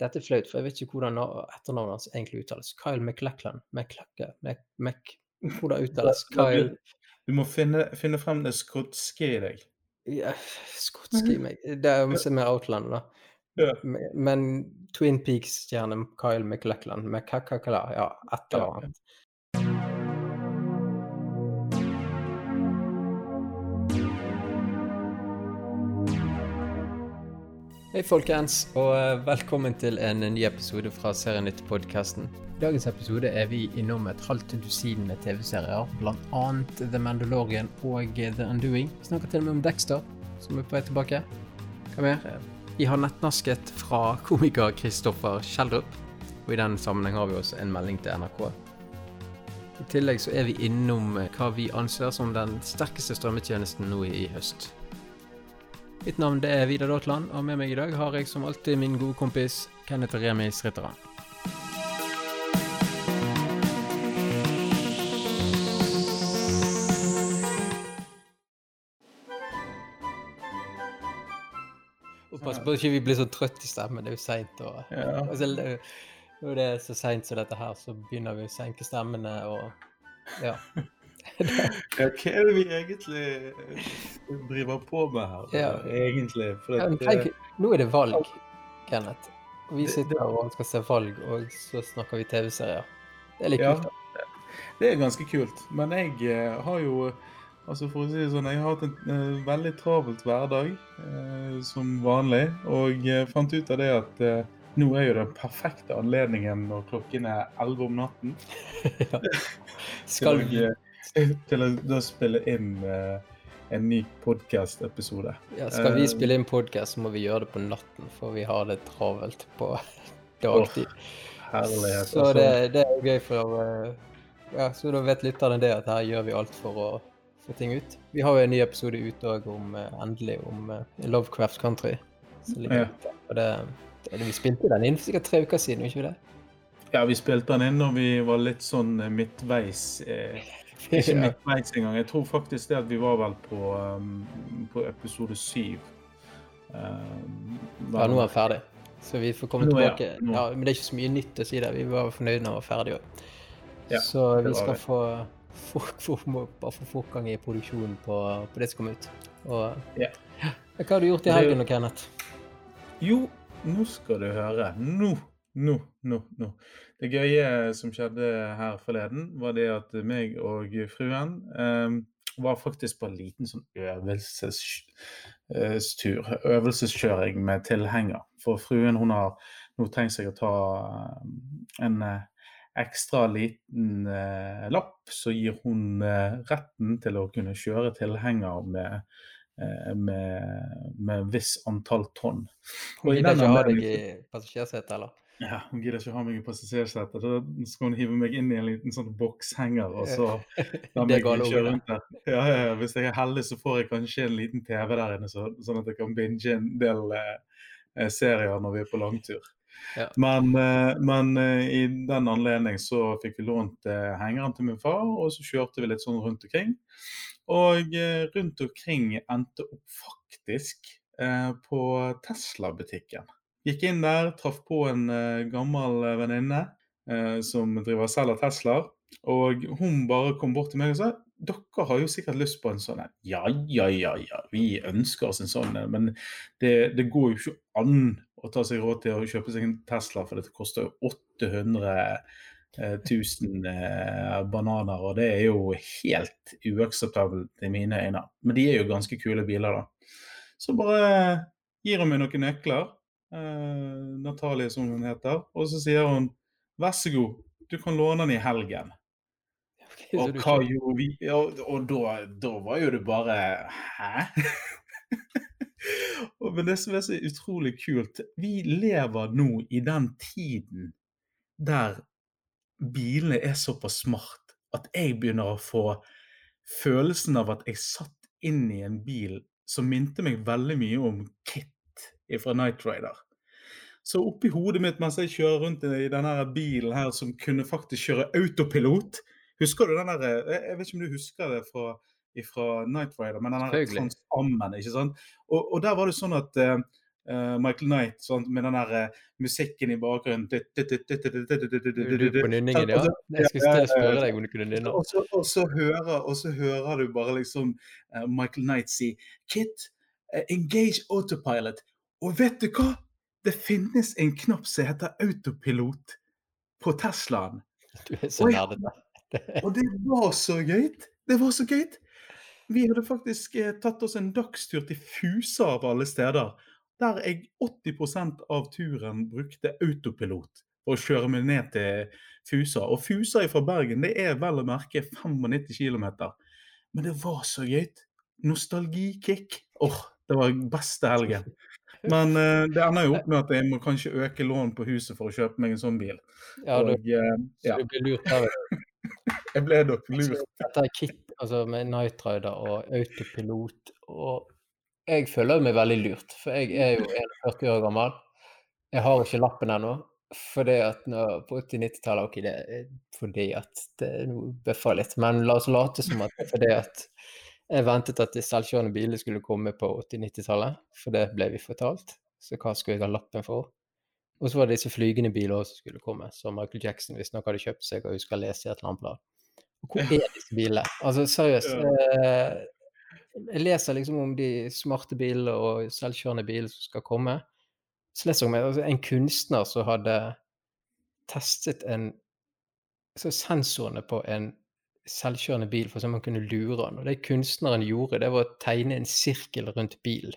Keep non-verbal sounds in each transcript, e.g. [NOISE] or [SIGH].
Dette er flaut, for jeg vet ikke hvordan na- etternavnet hans egentlig uttales. Kyle McLachlan. McLachlan. Mac, Mac, hvordan uttales [LAUGHS] Kyle Du må finne, finne frem det skotske i deg. ja, skotske i meg. Det er jo mer Outland, da. Ja. Men- Twin Peaks-stjernen Kyle McLachlan. McCacacala, ja, et eller annet. Hei, folkens, og eh, velkommen til en ny episode fra Serienytt-podkasten. I dagens episode er vi innom et halvt dusin med TV-serier, bl.a. The Mandalorian og The Undoing. Vi snakker til og med om Dexter, som er på vei tilbake. Hva mer? Vi har nettnasket fra komiker Kristoffer Kjeldrup, og i den sammenheng har vi også en melding til NRK. I tillegg så er vi innom eh, hva vi anser som den sterkeste strømmetjenesten nå i høst. Mitt navn det er Vidar Daatland, og med meg i dag har jeg som alltid min gode kompis Kenneth Remi Sritteran. Pass på at ikke vi blir så trøtt i stemmen, det er jo seint. Og, Ja. [LAUGHS] og når det er så seint som dette her, så begynner vi å senke stemmene og Ja. [LAUGHS] Ja, hva er det vi egentlig driver på med her? Ja. Egentlig. Ja, men eh, tenk, nå er det valg, Kenneth. Vi sitter her og skal se valg, og så snakker vi TV-serier. Det er litt kult. da. Det er ganske kult. Men jeg eh, har jo Altså for å si det sånn, Jeg har hatt en uh, veldig travelt hverdag uh, som vanlig. Og uh, fant ut av det at nå er jo den perfekte anledningen når klokken er 11 om natten [LAUGHS] ja. Skal vi [LAUGHS] til å da spille inn eh, en ny podkast-episode. Ja, skal vi Eh, spille inn podkast, så må vi gjøre det på natten, for vi har det travelt på [LAUGHS] dagtid. Herlighet. Så altså. det, det er gøy for eh, Ja, så da vet lytterne det, at her gjør vi alt for å få ting ut. Vi har jo en ny episode ute òg om endelig om Lovecraft Country. Så ligger Ja. Og det, det, vi spilte den inn for sikkert tre uker siden, ikke vi det? Ja, vi spilte den inn når vi var litt sånn midtveis. Eh, [LAUGHS] ikke midtveis engang. Jeg tror faktisk det at vi var vel på, um, på episode syv. Um, Ja, nå er vi ferdig. Så vi får komme Nå tilbake. Ja, Ja, men det er ikke så mye nytt å si det. Vi var fornøyde når vi var ferdige òg. Ja, så vi skal få, få, få, få fortgang i produksjonen på, på det som kommer ut. Og, Ja. Hva har du gjort i helgen Kenneth? Jo, nå skal du høre. Nå, nå, nå, nå. Det gøye som skjedde her forleden, var det at meg og fruen eh, var faktisk på en liten sånn øvelsestur. Øvelseskjøring med tilhenger. For fruen hun har nå tenkt seg å ta um, en eh, ekstra liten eh, lapp, så gir hun eh, retten til å kunne kjøre tilhenger med, eh, med, med viss antall tonn. Hun Og i gidder ikke ha deg i passasjersetet, eller? Ja, hun gidder ikke å ha meg i passasjersetet. Da skal hun hive meg inn i en liten sånn bokshenger, og så [LAUGHS] la meg kjøre rundt der. Ja, ja, ja. Hvis jeg er heldig, så får jeg kanskje en liten TV der inne, så, sånn at jeg kan binge en del eh, eh, serier når vi er på langtur. Ja. Men, eh, men eh, i den anledning så fikk vi lånt eh, hengeren til min far, og så kjørte vi litt sånn rundt omkring. Og eh, rundt omkring endte opp faktisk eh, på Tesla-butikken. Gikk inn der, traff på en eh, gammel eh, venninne eh, som driver og selger Teslaer. Og hun bare kom bort til meg og sa dere har jo sikkert lyst på en sånn en. Ja, ja, ja, ja, vi ønsker oss en sånn en. Men det, det går jo ikke an å ta seg råd til å kjøpe seg en Tesla, for dette koster jo 800 eh, 1000 eh, bananer. Og det er jo helt uakseptabelt i mine øyne. Men de er jo ganske kule biler, da. Så bare gir hun meg noen nøkler. Eh, Natalie, som hun heter. Og så sier hun vær så god, du kan låne den i helgen. Okay, Og hva ikke... gjorde vi? Og, og da, da var jo det bare Hæ? [LAUGHS] Men det som er så utrolig kult, vi lever nå i den tiden der bilene er såpass smart at jeg begynner å få følelsen av at jeg satt inn i en bil som minte meg veldig mye om Kit fra Night Rider. Så oppi hodet mitt mens jeg kjører rundt i denne bilen her som kunne faktisk kjøre autopilot Husker du den der Jeg vet ikke om du husker det fra, fra Night Rider, men den der. Transammen, ikke sant? Og, og der var det sånn at eh, eh, Michael Knight sånn, med den der uh, musikken i bakgrunnen. Du er på nynningen, ja? Jeg skulle til å spørre deg om du kunne nynne. Og og, og så hører du bare liksom uh, Michael Knight si Kit, eh, engage autopilot. Og vet du hva? Det finnes en knapp som heter autopilot på Teslaen. Du er så nerdete. Og det var så gøy! Det var så gøy! Vi hadde faktisk eh, tatt oss en dagstur til Fusa av alle steder. Der jeg 80% av turen brukte autopilot for å kjøre meg ned til Fusa. Og Fusa fra Bergen det er vel å merke 95 km. Men det var så gøy! Nostalgikick. Åh, det var beste helgen. Men uh, [LAUGHS] det ender jo opp med at jeg må kanskje øke lån på huset for å kjøpe meg en sånn bil. Ja, du, Og uh, ja, du blir lurt av det. [LAUGHS] jeg ble nok lurt. Så Dette er kit altså med Night Rider og autopilot og Jeg føler meg veldig lurt, for jeg er jo 41 år gammel. Jeg har ikke lappen ennå. Fordi at nå, på 80-90-tallet Ok, det er fordi at det er noe litt, men la oss late som at det er fordi at jeg ventet at de selvkjørende bilene skulle komme på 80-90-tallet, for det ble vi fortalt. Så hva skulle jeg ha lappen for? Og så var det disse flygende biler også som skulle komme, som Michael Jackson visstnok hadde kjøpt seg og husker å lese i et eller annet blad. Og hvor er disse bilene? Altså seriøst. Eh, jeg leser liksom om de smarte bilene og selvkjørende biler som skal komme. Så leser jeg om altså, en kunstner som hadde testet en så sensorene på en selvkjørende bil for sånn at man kunne lure han. Og det kunstneren gjorde, det var å tegne en sirkel rundt bilen.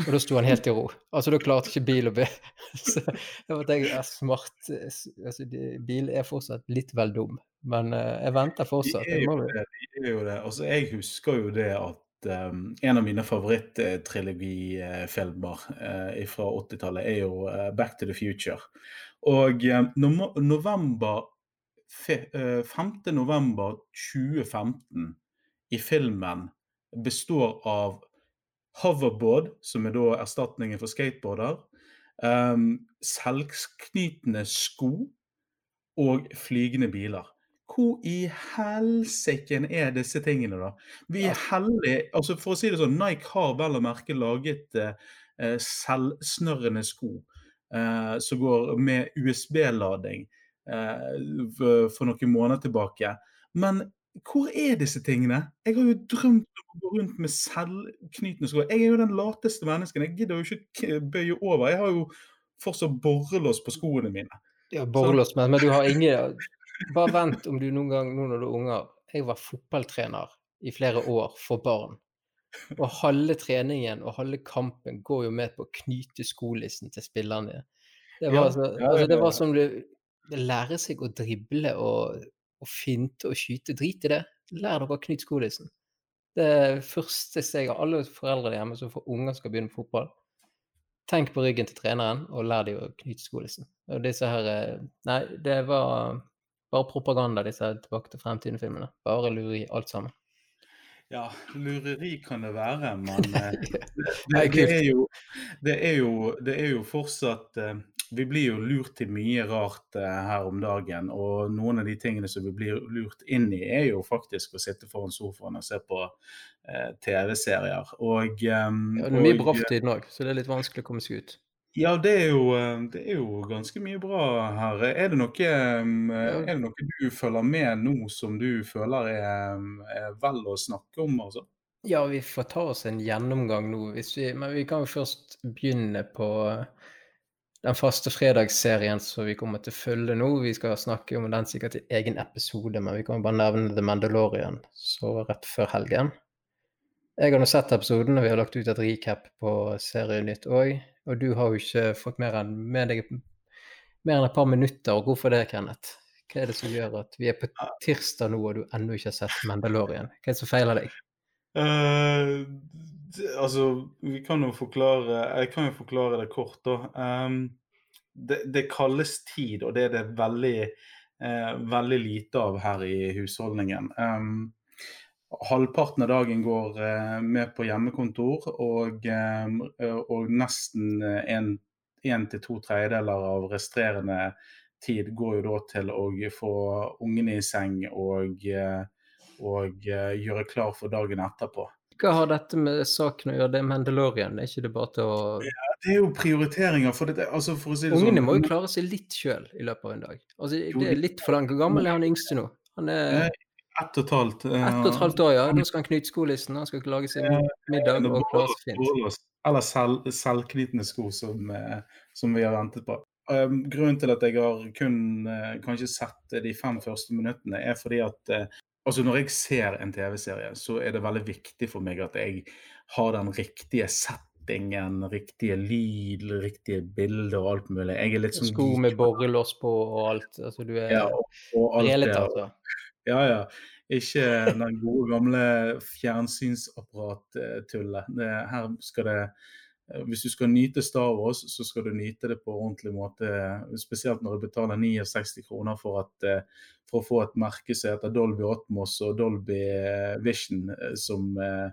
Og da sto han helt i ro. Altså, da klarte ikke bil å be [LAUGHS] Så jeg måtte tenke, ja, smart altså, Bil er fortsatt litt vel dum, men eh, jeg venter fortsatt. De er Jeg jo det. De er jo det. Altså, jeg husker jo det at um, en av mine favorittrilogifilmer uh, fra 80-tallet er jo uh, Back to the Future. Og um, november, fe, eh, 5. november 2015 i filmen består av hoverboard, som er da erstatningen for skateboarder, um, selvknytende sko og flygende biler. Hvor i helsiken er disse tingene, da? Vi er heldige altså For å si det sånn, Nike har vel å merke laget eh, selvsnørrende sko uh, som går med USB-lading for, for noen måneder tilbake. Men hvor er disse tingene? Jeg har jo drømt om å gå rundt med selvknytende sko. Jeg er jo den lateste mennesken. Jeg gidder jo ikke bøye over. Jeg har jo fortsatt borrelås på skoene mine. ja, borrelås, men, men du har ingen Bare vent om du noen gang, nå når du er unger Jeg var fotballtrener i flere år for barn. Og halve treningen og halve kampen går jo med på å knyte skolissen til spillerne. Det var, Ja, altså, ja, altså, det var som du lærer seg å drible og, og finte og skyte. Drit i det. Lær dere å knytte skolissen. Det første første steget. Alle foreldre hjemme som får unger skal begynne med fotball, tenk på ryggen til treneren og lær dem å knyte skolissen. Og disse her eh, Nei, det var bare propaganda, disse her Tilbake til fremtiden-filmene. Bare lureri, alt sammen. Ja, lureri kan det være, men [LAUGHS] det, det, det, er jo, det, er jo, det er jo fortsatt eh, Vi blir jo lurt til mye rart eh, her om dagen. Og noen av de tingene som vi blir lurt inn i, er jo faktisk å sitte foran sofaen og se på eh, TV-serier. Og, um, Ja, det er mye bra for tiden òg, så det er litt vanskelig å komme seg ut. Ja, det er, jo, eh, det er jo ganske mye bra her. Er det noe, ehm, er det noe du følger med nå som du føler er, er vel å snakke om? Altså? Ja, vi får ta oss en gjennomgang nå, vi, men vi kan jo først begynne på den faste fredagsserien som vi kommer til å følge nå. Vi skal snakke om den sikkert i egen episode, men vi kan jo bare nevne The Mandalorian så rett før helgen. Jeg har nå sett episoden, og vi har lagt ut et recap på Serienytt òg. Og du har jo ikke fått mer enn med deg mer enn et par minutter. Og hvorfor det, Kenneth? Hva er det som gjør at vi er på tirsdag nå, og du ennå ikke har sett Mandalorian? Hva er det som feiler deg? Det- altså, vi kan jo forklare Jeg kan jo forklare det kort, da. Um, det, det kalles tid, og det er det veldig, eh, veldig lite av her i husholdningen. Um, halvparten av dagen går eh, med på hjemmekontor, og, eh, og nesten en, en til to tredjedeler av restrerende tid går jo da til å få ungene i seng og, eh, og eh, gjøre klar for dagen etterpå. Hva har dette med saken å gjøre? Det er Mandalorian, er ikke det bare til å det er jo prioriteringer. For, det, altså for å si det Ungene sånn må jo klare seg litt sjøl i løpet av en dag. Altså, det er litt for langt. Hvor gammel er han yngste nå? Han er Ett og et halvt. eh, ett og et halvt år, ja. Nå skal han knyte skolissen, han skal lage seg middag og klare seg fint. Eller selv, selvknytende sko, som, eh, som vi har ventet på. Um, grunnen til at jeg har kun uh, kanskje sett de fem første minuttene, er fordi at eh, altså når jeg ser en TV-serie, så er det veldig viktig for meg at jeg har den riktige settingen, riktige lyd, riktige bilder og alt mulig. Jeg er litt sånn Sko med borrelås på og alt. Altså, du er ja, og, og alt relet, altså. Ja, ja. Ikke den gode gamle fjernsynsapparat-tullet. Her skal det Hvis du skal nyte Star Wars, så skal du nyte det på ordentlig måte. Spesielt når du betaler 69 kroner for, at, eh, for å få et merke som heter Dolby Atmos og Dolby eh, Vision, eh, som eh,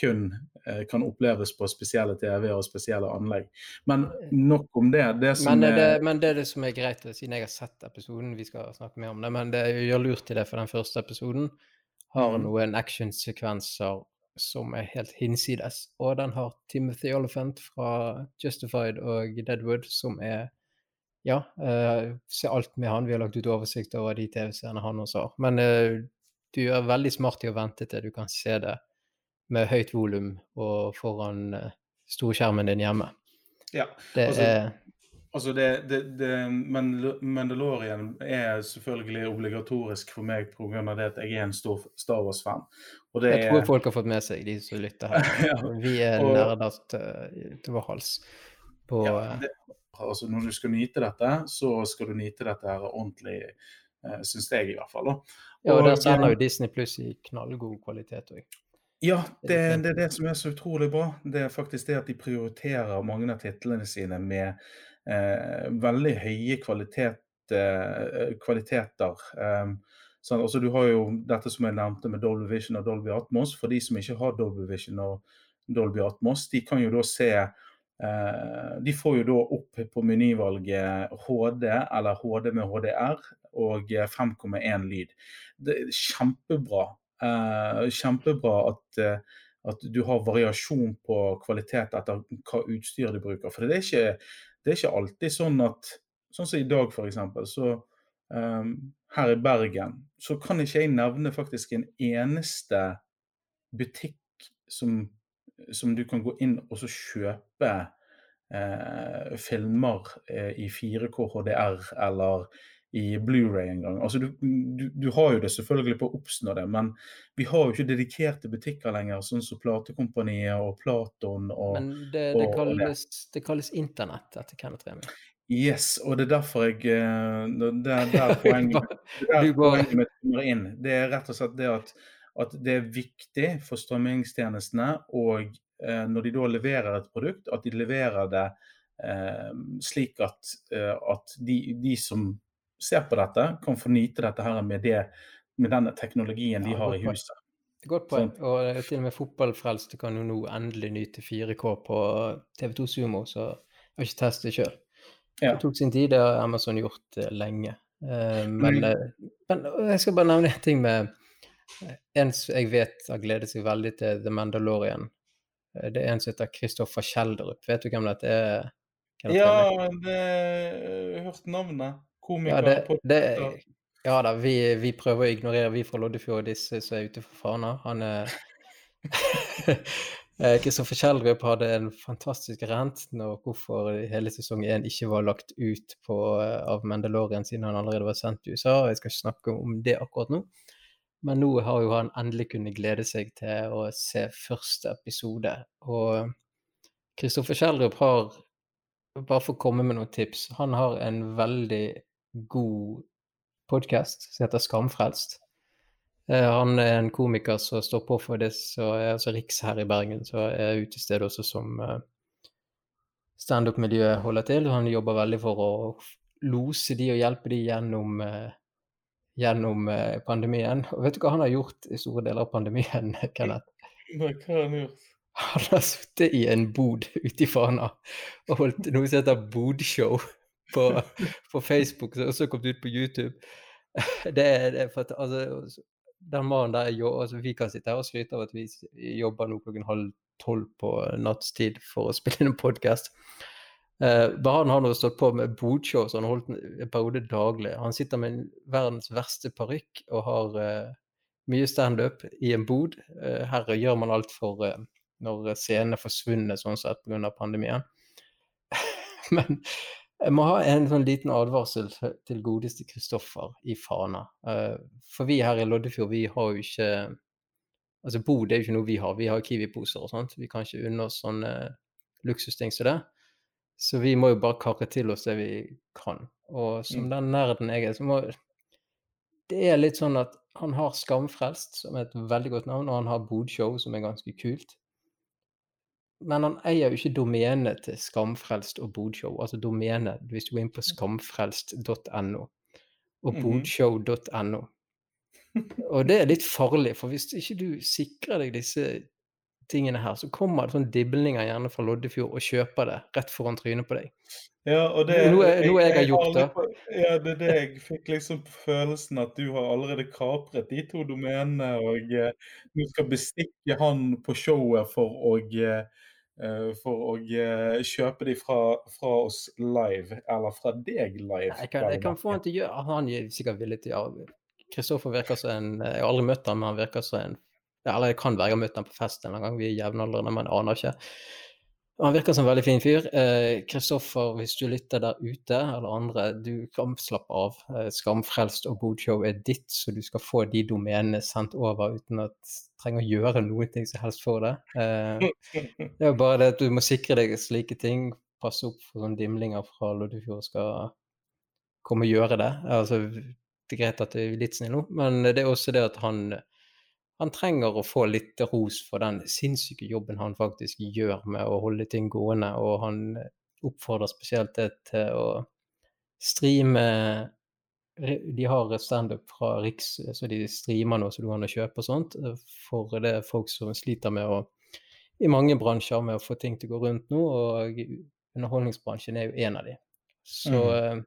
kun eh, kan oppleves på spesielle TV-er og spesielle anlegg. Men nok om det. Det som Men, det, er men det er det som er greit, siden jeg har sett episoden, vi skal snakke mer om det, men det gjør lurt i det, for den første episoden har Mhm. noen actionsekvenser som er helt hinsides. Og den har Timothy Oliphant fra Justified og Deadwood, som er Ja, uh, se alt med han. Vi har lagt ut oversikt over de TV-seerne han også har. Men uh, du er veldig smart i å vente til du kan se det med høyt volum og foran uh, storskjermen din hjemme. ja, Det Altså, er Altså det, det, det, Mandalorian er selvfølgelig obligatorisk for meg pga. det at jeg er en stor Star Wars-fan. Jeg tror er folk har fått med seg, de som lytter her. [LAUGHS] ja, Vi er og- nerder til, til vår hals. På, ja, det, altså Når du skal nyte dette, så skal du nyte dette her ordentlig, uh, syns jeg i hvert fall. Og, ja, og der sender eh, jo Disney Pluss i knallgod kvalitet òg. Ja, Det det, er det som er så utrolig bra. Det er faktisk det at de prioriterer mange av titlene sine med eh, veldig høye kvalitet, eh, kvaliteter. Um, sånn, altså, du har jo dette som jeg nevnte med Dolby Vision og Dolby Atmos. For de som ikke har Dolby Vision og Dolby Atmos, de kan jo da se eh, De får jo da opp på menyvalget HD eller HD med HDR og eh, 5,1 lyd. Det er kjempebra. Eh, kjempebra at, eh, at du har variasjon på kvalitet etter hva utstyr du bruker. For det er ikke, det er ikke alltid sånn at Sånn som i dag, f.eks. Så um, her i Bergen så kan ikke jeg nevne faktisk en eneste butikk som, som du kan gå inn og så kjøpe eh, filmer eh, i 4K HDR eller i Blu-ray en gang. Altså, du, du, du har jo det selvfølgelig på å oppsnå det, men vi har jo ikke dedikerte butikker lenger, sånn som Platekompaniet og Platon og Men det, det, og- og kalles, det kalles internett etter Kenneth Remi. Yes, og det er derfor jeg eh, Det er der [LAUGHS] poenget, er der poenget mitt kommer inn. Det er rett og slett det at, at det er viktig for strømmingstjenestene, og eh, når de da leverer et produkt, at de leverer det eh, slik at, eh, at de, de som ser på dette, kan få nyte dette her med, det, med den teknologien de Ja, har i huset. Godt poeng. Og eh, til og med fotballfrelste kan jo nå endelig nyte 4K på TV2 Sumo, så jeg har ikke testet det sjøl. Ja. Det tok sin tid, det har Amazon gjort eh, lenge. Eh, men, Men- eh, men jeg skal bare nevne en ting med en som jeg vet har gledet seg veldig til The Mandalorian. Det er en som heter Kristoffer Kjelderup. Vet du hvem dette er? Hvem? Ja, det jeg har hørt navnet. Komiker. Ja, det, det, ja da, vi, vi prøver å ignorere, vi fra Loddefjord, disse som er ute for Fana. Han er [LAUGHS] Kristoffer Kjeldrup hadde en fantastisk rent når hvorfor hele sesong én ikke var lagt ut på, eh, av Mandalorian siden han allerede var sendt til USA. Jeg skal ikke snakke om det akkurat nå. Men nå har jo han endelig kunnet glede seg til å se første episode. Og Kristoffer Kjeldrup har, bare for å komme med noen tips, han har en veldig god podkast som heter Skamfrelst. Eh, Han er en komiker som står på for det som er altså Riks her i Bergen, så er utested også som eh, standup-miljøet holder til. Han jobber veldig for å lose de og hjelpe de gjennom, eh, gjennom pandemien. Og vet du hva han har gjort i store deler av pandemien, [LAUGHS] Kenneth? Nei, hva har han gjort? Han har sittet i en bod ute i Fana og holdt noe som heter bodshow på, på Facebook, som også kom kommet ut på YouTube. [LAUGHS] Det er, det er for at, altså, den mannen der altså, Vi kan sitte her og skryte av at vi jobber nå klokken halv tolv på nattstid for å spille inn en podkast. Uh, bare han har nå stått på med bodshow, så han har holdt en periode daglig. Han sitter med verdens verste parykk og har uh, mye standup i en bod. Uh, her gjør man alt for når scenene forsvunnet sånn sett pga. pandemien. [LAUGHS] Men jeg må ha en sånn liten advarsel til godeste Kristoffer i Fana. for vi her i Loddefjord, vi har jo ikke Altså bod er jo ikke noe vi har. Vi har Kiwi-poser og sånt. Vi kan ikke unne oss sånne luksusting som det. Så vi må jo bare karre til oss det vi kan. Og som mm. den nerden jeg er, så må Det er litt sånn at han har Skamfrelst, som er et veldig godt navn, og han har Bodshow, som er ganske kult. Men han eier jo ikke domenet til Skamfrelst og Bodshow. Altså domenet, hvis du går inn på skamfrelst.no og mhm. bodshow.no. [LAUGHS] Og det er litt farlig, for hvis ikke du sikrer deg disse tingene her, så kommer det sånne diblinger gjerne fra Loddefjord og kjøper det rett foran trynet på deg. Ja, og det noe, jeg, noe jeg har gjort, da. Ja, det er det jeg fikk liksom følelsen at du har allerede kapret de to domenene, og uh, du skal bestikke han på showet for å uh, for å kjøpe de fra, fra, oss live, eller fra deg live. Jeg kan, jeg kan få han til å gjøre Han er sikkert villig til å gjøre Kristoffer virker som en Jeg har aldri møtt ham, men han virker som en eller jeg kan være jeg har møtt ham på fest en gang, vi er jevnaldrende, men aner ikke. Han virker som en veldig fin fyr. Kristoffer, eh, hvis du lytter der ute, eller andre, du kan slappe av. Eh, Skamfrelst og Bodshow er ditt, så du skal få de domenene sendt over uten at du trenger å gjøre noe ting som helst for det. Eh, [LAUGHS] det er jo bare det at du må sikre deg slike ting. Passe opp for sånne dimlinger fra Loddefjord skal komme og gjøre det. Altså, det er greit at det er litt snill nå, men det er også det at han han trenger å få litt ros for den sinnssyke jobben han faktisk gjør med å holde ting gående, og han oppfordrer spesielt til å streame De har standup fra Riks, så de streamer nå så du kan kjøpe og sånt, for det er folk som sliter med å i mange bransjer med å få ting til å gå rundt nå, og underholdningsbransjen er jo en av de. Så mm.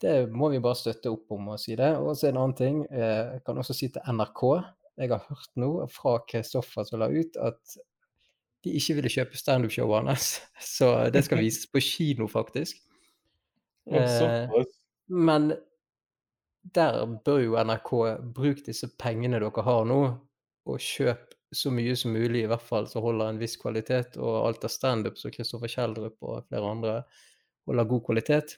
det må vi bare støtte opp om og si det. Og så en annen ting, eh, jeg kan også si til NRK jeg har hørt nå fra Kristoffer som la ut, at de ikke ville kjøpe standup-showet hans. [LAUGHS] Så det skal vises på kino, faktisk. Eh, men der bør jo NRK bruke disse pengene dere har nå, og kjøpe så mye som mulig, i hvert fall så holder en viss kvalitet. Og alt av standup som Kristoffer Kjeldrup og flere andre holder god kvalitet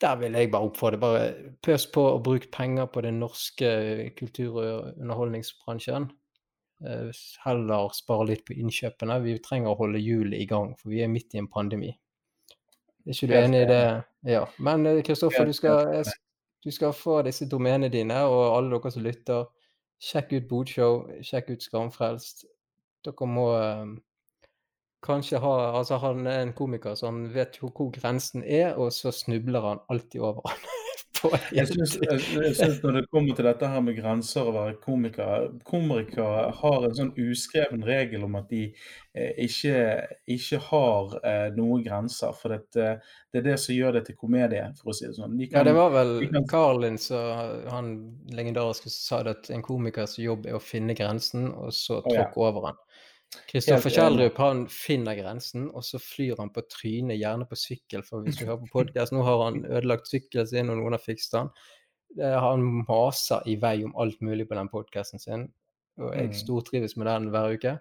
der vil jeg bare oppfordre. Bare pøs på å bruke penger på den norske kultur- og underholdningsbransjen. Eh, heller spare litt på innkjøpene. Vi trenger å holde hjulet i gang, for vi er midt i en pandemi. Er ikke du enig i det? Ja. Men eh, Kristoffer, du, du, skal få disse domenene dine, og alle dere som lytter, sjekk ut Bodshow, sjekk ut Skamfrelst. Dere må eh, kanskje ha Altså, han er en komiker, så han vet jo hvor grensen er, og så snubler han alltid over han. [LAUGHS] jeg syns når det kommer til dette her med grenser å være komiker Komikere har en sånn uskreven regel om at de eh, ikke, ikke, har eh, noen grenser. For det, det, er det som gjør det til komedie, for å si det sånn. De kan, ja, det var vel kan... Carlin som han legendariske sa det at en komikers jobb er å finne grensen, og så tråkke oh, ja. over den. Kristoffer Kjeldrup han finner grensen, og så flyr han på trynet, gjerne på sykkel. For hvis vi hører på podkast, nå har han ødelagt sykkelen sin, og noen har fikset den. Han maser i vei om alt mulig på den podkasten sin, og jeg mm. stortrives med den hver uke.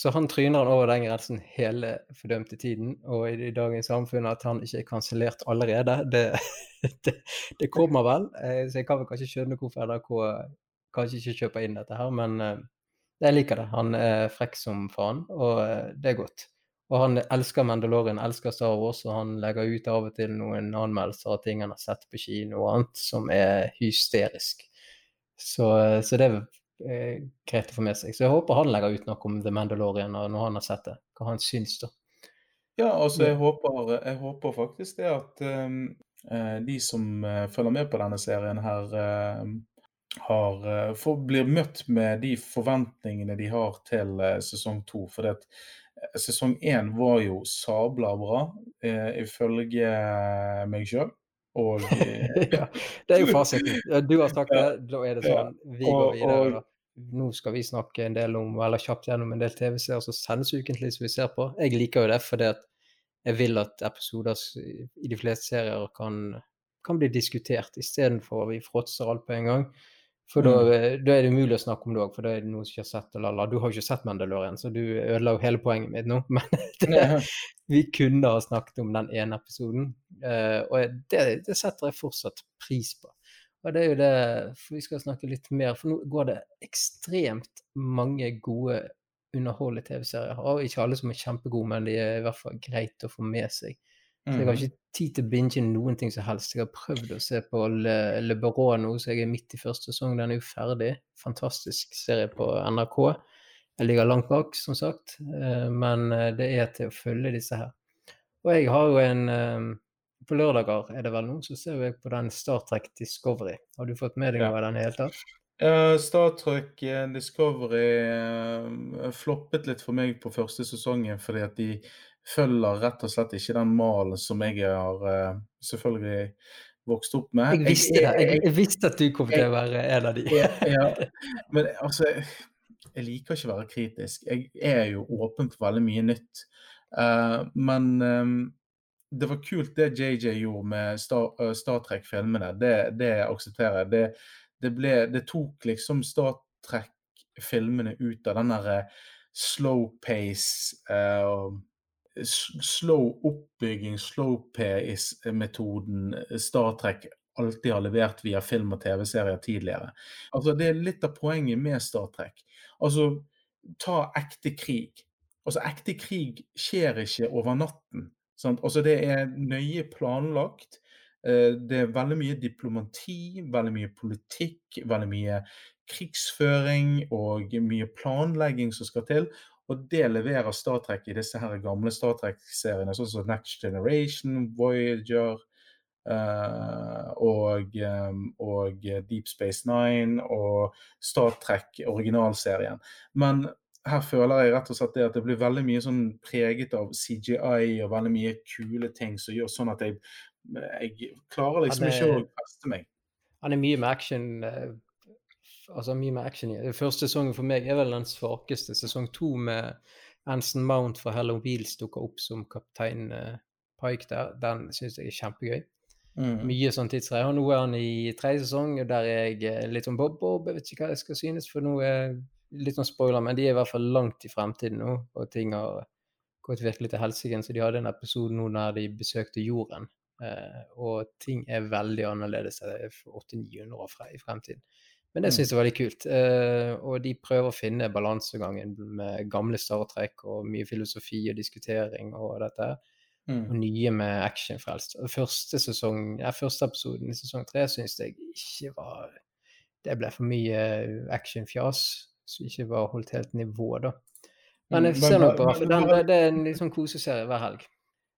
Så han tryner han over den grensen hele fordømte tiden, og i, dagens samfunn at han ikke er kansellert allerede, [LAUGHS] det, det, det, kommer vel. Eh, så jeg kan vel kanskje skjønne hvorfor NRK kanskje ikke kjøper inn dette her, men eh, jeg liker det. Han er frekk som faen, og eh, det er godt. Og han elsker Mandalorian, elsker Star Wars, og han legger ut av og til noen anmeldelser av ting han har sett på kino og annet, som er hysterisk. Så, eh, så det er eh, greit å få med seg. Så jeg håper han legger ut noe om The Mandalorian når han har sett det. Hva han syns, da. Ja, altså jeg håper, jeg håper faktisk det at um, de som følger med på denne serien her, uh, har, eh, for, blir møtt med de forventningene de har til uh, sesong to. For det, uh, sesong én var jo sabla bra, eh, ifølge meg sjøl. Og [LAUGHS] ja, Det er jo fasiten. [LAUGHS] Du har sagt det, da er det sånn. Vi går videre. Nå skal vi snakke en del om, eller kjapt gjennom en del TV-serier som sendes ukentlig, som vi ser på. Jeg liker jo det fordi at jeg vil at episoder i de fleste serier kan, kan bli diskutert, istedenfor at vi fråtser alt på en gang. For da, Mm. da er det umulig å snakke om det òg, for da er det noen som ikke har sett. Lala. Du har jo ikke sett Mandalorian, så du ødela jo hele poenget mitt nå. [LAUGHS] Men det, vi kunne ha snakket om den ene episoden, uh, og det, det setter jeg fortsatt pris på. Og det er jo det, for vi skal snakke litt mer, for nå går det ekstremt mange gode underholdende TV-serier. Og ikke alle som er kjempegode, men de er i hvert fall greit å få med seg. Så jeg har Mhm. ikke tid til å binge noen ting som helst. Jeg har prøvd å se på Le, Le Baron nå, så jeg er midt i første sesong. Den er jo ferdig. Fantastisk serie på NRK. Jeg ligger langt bak, som sagt, eh, men eh, det er til å følge disse her. Og jeg har jo en eh, På lørdager er det vel nå, så ser jeg på den Star Trek Discovery. Har du fått med deg noe av den i det hele tatt? Star Trek Discovery floppet litt for meg på første sesongen, fordi at de følger rett og slett ikke den malen som jeg har eh, selvfølgelig vokst opp med. Jeg visste det. Jeg, jeg visste at du kom til å være en av de. Ja. [LAUGHS] Men altså, jeg liker ikke å være kritisk. Jeg er jo åpen for veldig mye nytt. Uh, men um, det var kult det JJ gjorde med Star, uh, Star Trek-filmene. Det, det aksepterer jeg. Det, det, ble, det tok liksom Star Trek-filmene ut av den derre slow pace uh, slow oppbygging, slow pace-metoden Star Trek alltid har levert via film og TV-serier tidligere. Altså, det er litt av poenget med Star Trek. Altså, ta ekte krig. Altså, ekte krig skjer ikke over natten. Sant? Altså, det er nøye planlagt. Eh, Det er veldig mye diplomati, veldig mye politikk, veldig mye krigsføring og mye planlegging som skal til. Og det leverer Star Trek i disse her gamle Star Trek-seriene, sånn som Next Generation, Voyager uh, og, um, og Deep Space Nine og Star Trek originalserien. Men her føler jeg rett og slett det at det blir veldig mye sånn preget av CGI og veldig mye kule ting som gjør sånn at jeg, jeg klarer liksom ikke å feste meg. Han er mye med action. Eh, Altså mye mer action i. Første sesongen for meg er vel den svakeste. Sesong to med Anson Mount fra Hello Wheels dukka opp som kaptein eh, Pike der. Den syns jeg er kjempegøy. Mm. Mye sånn tidsreier. Og nå er han i tredje sesong, og der er jeg eh, litt om bob-bob. Jeg vet ikke hva jeg skal synes, for nå er litt sånn spoiler, men de er i hvert fall langt i fremtiden nå, og ting har gått virkelig til helsike. Så de hadde en episode nå der de besøkte jorden, eh, og ting er veldig annerledes for 800-900 år fra, i fremtiden. Men det Mm. syns jeg var veldig kult. Uh, og de prøver å finne balansegangen med gamle Star Trek og mye filosofi og diskutering og dette. Mm. og nye med actionfrelst. Første sesong, ja, første episoden i sesong tre syns jeg ikke var Det ble for mye actionfjas som ikke var holdt helt nivå, da. Men jeg Mm, ser men- nok på for den, det, er en liksom koseserie hver helg.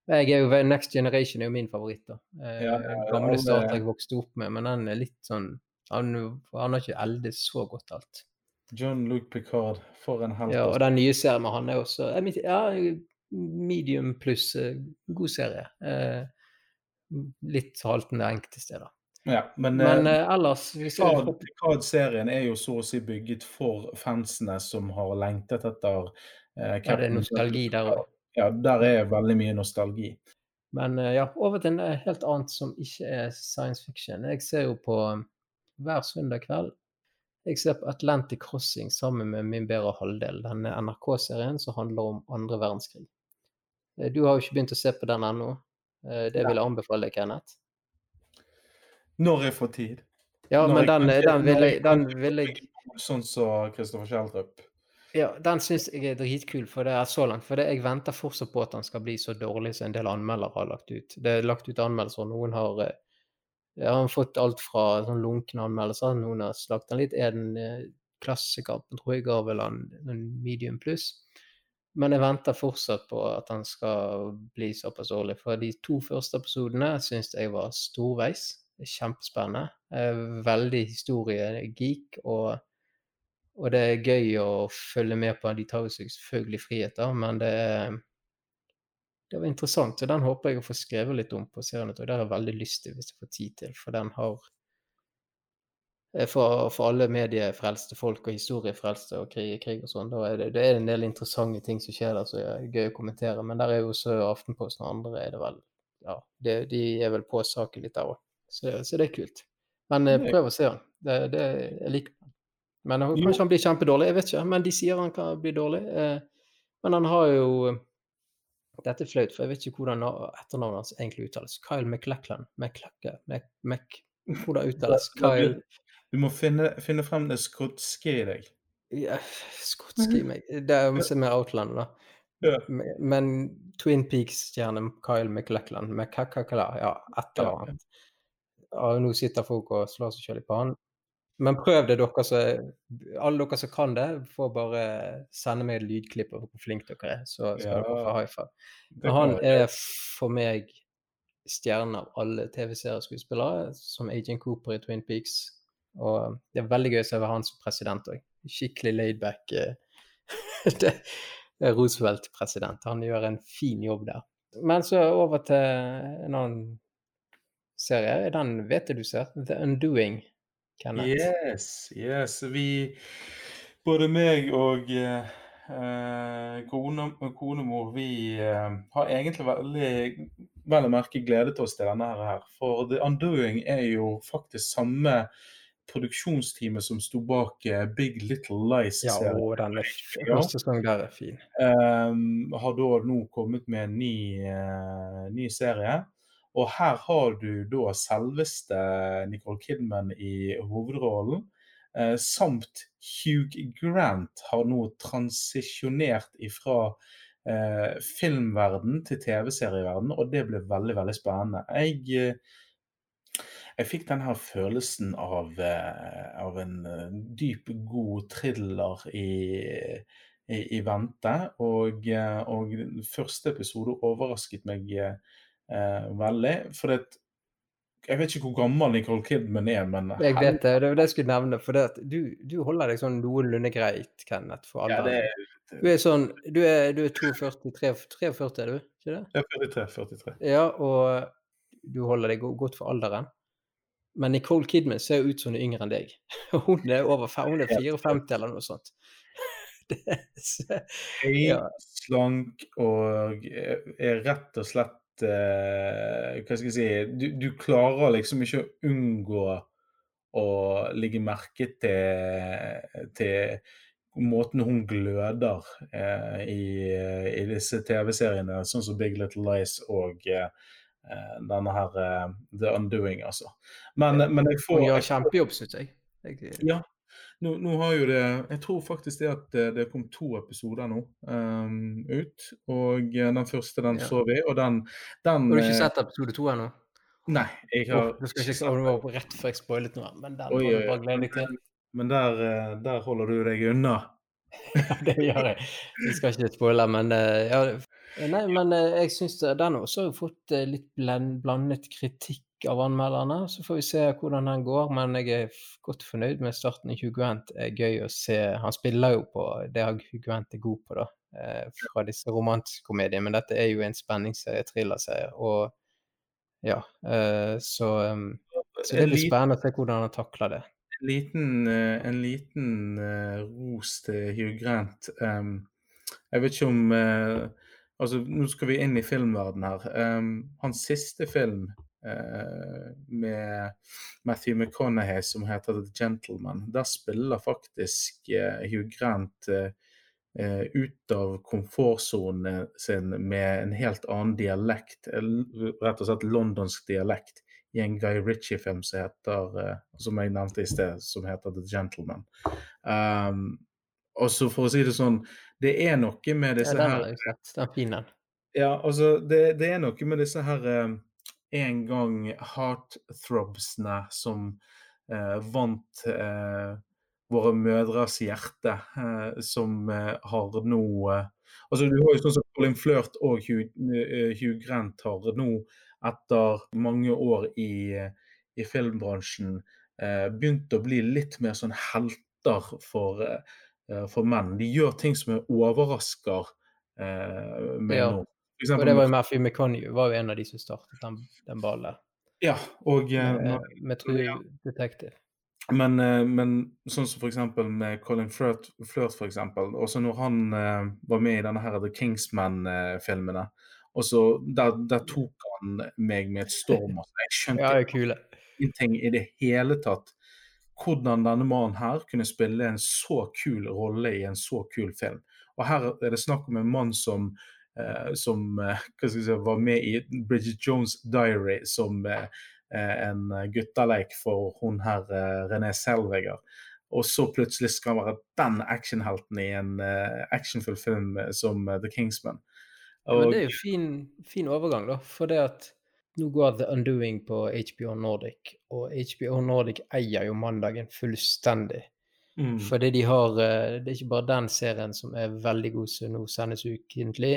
Jeg er jo, Next Generation er jo min favoritt, da. Eh, Ja, ja, gamle Star Trek vokste opp med, men den er litt sånn Han, han har ikke eldet så godt alt. John Luke Picard, for en helt. Ja, og den nye serien med han er også ja, medium pluss eh, god serie. Eh, litt haltende enkelte steder. Ja, men, Men eh, eh, ellers Picard-serien er jo så å si bygget for fansene som har lengtet etter eh, Ja, det er nostalgi der òg. Ja, der er veldig mye nostalgi. Men eh, ja, over til en helt annet som ikke er science fiction. Jeg ser jo på eh, hver søndag kveld jeg ser på Atlantic Crossing sammen med min bedre halvdel, denne NRK-serien som handler om andre verdenskrig. Eh, Du har jo ikke begynt å se på den ennå. Eh, Det vil jeg anbefale deg, Kenneth. Når jeg får tid. Ja, Når men den, kan- den vil jeg, den vil jeg Sånn som Kristoffer Schjelderup. Ja, den syns jeg er dritkul, for det er så langt. For det, jeg venter fortsatt på at den skal bli så dårlig som en del anmeldere har lagt ut. Det er lagt ut anmeldelser, og noen har ja, har fått alt fra sånn lunkne anmeldelser, noen har slaktet den litt. Er den eh, klassekampen, tror jeg, ga vel han en medium pluss. Men jeg venter fortsatt på at den skal bli såpass årlig. For de to første episodene syns jeg var storveis. Kjempespennende. Eh, Veldig historiegeek. og og det er gøy å følge med på. De tar jo selvfølgelig friheter, men det er det var interessant. Og den håper jeg å få skrevet litt om på serien. Og det har jeg veldig lyst til hvis jeg får tid til, for den har eh, for, for alle mediefrelste folk og historiefrelste og krig, krig og sånn. Da er det, det er en del interessante ting som skjer der som er gøy å kommentere. Men der er jo også Aftenposten og andre er det vel Ja, det, de er vel på saken litt der òg. Så, så, det er kult. Men eh, prøv å se den. Det, det, jeg liker den. Men kanskje han blir kjempedårlig, jeg vet ikke. Men de sier han kan bli dårlig. Eh, men han har jo dette er flaut, for jeg vet ikke hvordan etternavnet hans egentlig uttales. Kyle McLachlan. McLachlan. Mac, Mac, hvordan uttales Kyle Du må finne, finne frem det skotske i deg. Ja, skotske i meg Det er jo mer Outland, da. Ja. Men Twin Peaks-stjerne Kyle McLachlan McCacacala, ja, et eller annet. Ja, nå sitter folk og slår seg selv i pannen. Men prøv det, dere som Alle dere som kan det, får bare sende meg et lydklipp av hvor flinke dere er, så skal ja, dere få high five. Men han er for meg stjernen av alle TV-serieskuespillere, som Agent Cooper i Twin Peaks. Og det er veldig gøy å se han som president òg. Skikkelig laidback uh, [LAUGHS] Roosevelt-president. Han gjør en fin jobb der. Men så over til en annen serie. Den vet jeg du ser. The Undoing. Kenneth. Yes, yes. Vi, både meg og eh, kone, konemor, vi eh, har egentlig veldig vel å merke gledet oss til denne her. For The Undoing er jo faktisk samme produksjonsteamet som sto bak uh, Big Little Lies. Ja, og den første sesong der er fin. Um, har da nå kommet med en ny, uh, ny serie. Og her har du da selveste Nicole Kidman i hovedrollen. Eh, samt Hugh Grant har nå transisjonert ifra eh, filmverden til TV-serieverden, og det ble veldig, veldig spennende. Jeg, eh, jeg fikk denne følelsen av, eh, av en eh, dyp, god thriller i, i, i vente. Og, og første episode overrasket meg eh, veldig. For det, jeg vet ikke hvor gammel Nicole Kidman er, men Jeg vet det, det var det jeg skulle nevne. For det, du, du, holder deg sånn noenlunde greit, Kenneth, for alle. Ja, det, du er sånn Du er, du er 42, 43, er du? Ikke det? Ja, 43. 43. Ja, og du holder deg godt for alderen. Men Nicole Kidman ser ut som hun er yngre enn deg. [LAUGHS] Hun er over hun er 54 eller noe sånt. [LAUGHS] Det, så, ja. Slank og er rett og slett Hva skal jeg si du, du, klarer liksom ikke å unngå å legge merke til, til måten hun gløder uh, i, i, disse TV-seriene, sånn som Big Little Lies og uh, denne her The Undoing, altså. Men, men jeg får Hun gjør kjempejobb, syns jeg. jeg. Ja, nå, nå, har jo det Jeg tror faktisk det at det kom to episoder nå um, ut. Og den første den ja. så vi, og den, den Har du ikke eh, sett episode to ennå? Nei. jeg har oh, skal ikke, det var rett før jeg spoilet noe, men den Oi, bare glede deg til. Men der, eh, der, holder du deg unna. [LAUGHS] ja, det gjør jeg. Vi skal ikke spoile, men ja, Nei, men jeg syns den også har fått litt blandet kritikk av anmelderne. Så får vi se hvordan den går, men jeg er godt fornøyd med starten i Hugh Grant. Er gøy å se. Han spiller jo på det Hugh Grant er god på, da. Eh, fra disse romantiske komediene. Men dette er jo en spenningsserie, thrillerserie. Og ja, eh, så, um, så det blir spennende å se hvordan han takler det. En liten, uh, en liten ros til Hugh Grant. Um, jeg vet ikke om Altså, nå skal vi inn i filmverdenen her. Um, hans siste film Eh, med Matthew McConaughey som heter The Gentleman. Der spiller faktisk eh, Hugh Grant eh, ut av komfortsonen sin med en helt annen dialekt, rett og slett londonsk dialekt, i en Guy Ritchie-film som heter, som jeg nevnte i sted, som heter The Gentleman. Um, og så for å si det sånn, det er noe med disse her er. Ja, altså, det, det, er noe med disse her en gang heartthrobsene som eh, vant eh, våre mødres hjerte, eh, som eh, har nå eh, Altså, du har jo sånn som Colin Flørt og Hugh, eh, Hugh, Grant har nå, etter mange år i, i filmbransjen, begynt å bli litt mer sånn helter for, for menn. De gjør ting som overrasker meg ja. nå. Og det var jo Matthew McConaughey var jo en av de som startet den, den ballen. Ja, og uh, med, med True Detective. Men, eh, men sånn som for eksempel med Colin Flirt, Flirt eksempel. Også når han uh, var med i denne her The Kingsman-filmene. og så der, der tok han meg med et storm. Altså. Jeg [LAUGHS] skjønte det kule. ingenting i det hele tatt hvordan denne mannen her kunne spille en så kul rolle i en så kul film. Og her er det snakk om en mann som, eh, som eh, skal jeg si, var med i Bridget Jones' Diary som eh, eh, en gutteleik for hun her eh, René Selveger. Og så plutselig skal han være den actionhelten i en eh, actionfull film eh, som eh, The Kingsman. Men det er jo fin, fin overgang, da. For det at nå går The Undoing på HBO Nordic, og HBO Nordic eier jo mandagen fullstendig. mm, Fordi de har eh, Det er ikke bare den serien som er veldig god, som nå sendes ukentlig.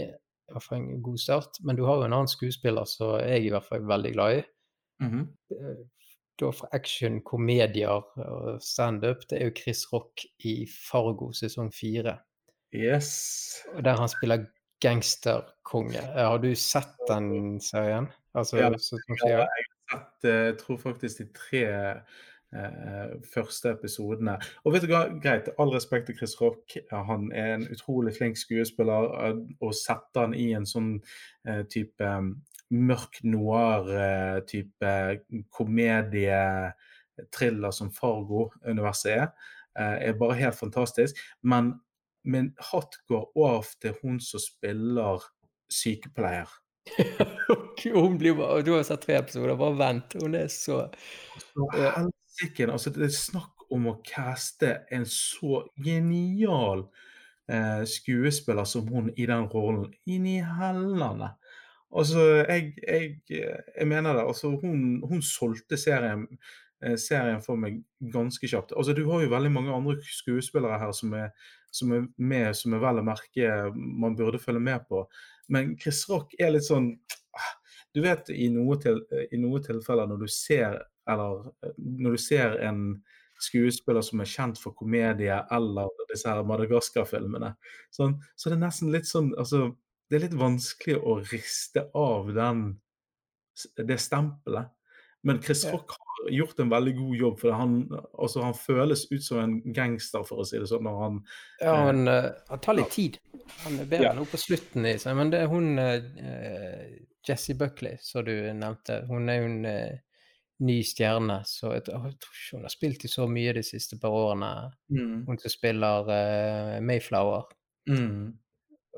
I hvert fall en god start. Men du har jo en annen skuespiller som jeg i hvert fall er veldig glad i. Mm -hmm. Da fra action, komedier og standup, det er jo Chris Rock i Fargo sesong fire. Yes. Og Der han spiller gangsterkonge. Eh, Har du sett den serien? Altså Ja, Ja, jeg har sett, eh, jeg tror faktisk de tre eh, første episodene. Og vet du hva, greit, all respekt til Chris Rock. Han er en utrolig flink skuespiller. eh, Å sette han i en sånn eh, type eh, mørk noir-type komedie, thriller som Fargo-universet er, eh, er bare helt fantastisk. Men min hatt går av til hun som spiller sykepleier. [LAUGHS] Hun blir bare Du har sett tre episoder, bare vent. Hun er så Helsike, altså det er snakk om å caste en så genial eh, skuespiller som hun i den rollen. Inn i hellene. Altså, jeg, jeg, jeg mener det. Altså, hun, hun solgte serien, eh, serien for meg ganske kjapt. Altså, du har jo veldig mange andre skuespillere her som er, som er med, som er vel å merke man burde følge med på. Men Chris Rock er litt sånn ah, Du vet i noen, til, i noe tilfeller når du ser eller eh, når du ser en skuespiller som er kjent for komedie eller disse her Madagaskar-filmene, sånn, så det er nesten litt sånn altså, Det er litt vanskelig å riste av den, det stempelet. Men Chris Rock har gjort en veldig god jobb, for han, altså, han føles ut som en gangster, for å si det sånn, når han Ja, Eh, uh, han tar litt tid. Han er bedre Ja. nå på slutten. i seg, Men det er hun eh, Jessie Buckley, som du nevnte. Hun er en eh, ny stjerne, så jeg, jeg tror ikke hun har spilt i så mye de siste par årene. mm, Hun som spiller uh, Mayflower. mm,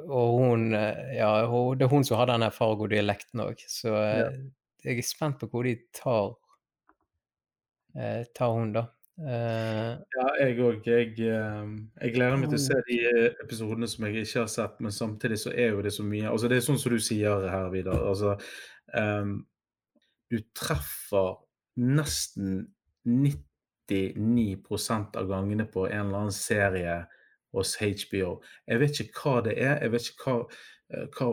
Og hun eh, Ja, hun, det er hun som har denne Fargo-dialekten òg, så eh, Ja. jeg er spent på hvor de tar uh, tar hun, da. Uh, Ja, jeg òg. Jeg, jeg gleder meg til å se de episodene som jeg ikke har sett, men samtidig så er jo det så mye Altså, det er sånn som du sier her, Vidar. Altså, um, du treffer nesten 99% av gangene på en eller annen serie hos HBO. Jeg vet ikke hva det er, jeg vet ikke hva, eh, hva,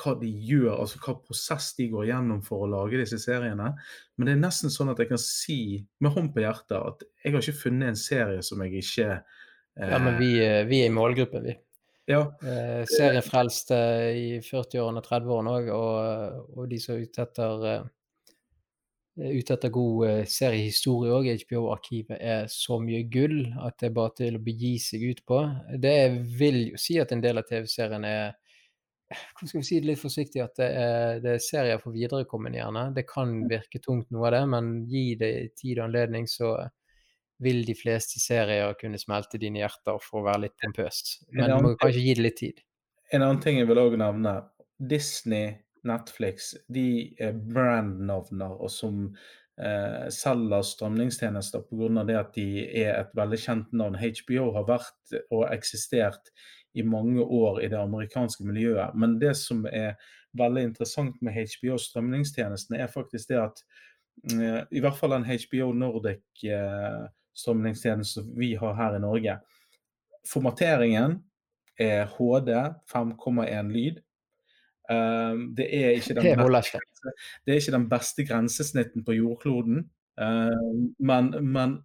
hva de gjør, altså hva prosess de går gjennom for å lage disse seriene. Men det er nesten sånn at jeg kan si med hånd på hjertet at jeg har ikke funnet en serie som jeg ikke ja, men vi, eh, vi er i målgruppen, vi. Ja, Eh, seriefrelste i 40-årene og 30-årene òg, og, og de som er ute etter eh, ute etter god eh, seriehistorie òg. HBO-arkivet er så mye gull at det er bare til å begi seg ut på. Det vil jo si at en del av TV-serien er Hvordan skal vi si det litt forsiktig? At det er, det er serier for viderekommende, gjerne. Det kan virke tungt, noe av det, men gi det tid og anledning, så vil de fleste serier kunne smelte dine hjerter for å være litt pompøst. Men du må kanskje gi det litt tid. En annen ting jeg vil også nevne. Disney, Netflix, de er brandnavner og som eh, selger strømningstjenester pga. det at de er et veldig kjent navn. HBO har vært og eksistert i mange år i det amerikanske miljøet. Men det som er veldig interessant med HBO strømningstjenestene, er faktisk det at eh, i hvert fall den HBO Nordic eh, strømningstjenesten vi har her i Norge, formateringen er HD 5,1 lyd. Um, det, er Det beste, det er ikke den beste grensesnitten på jordkloden, um, men, men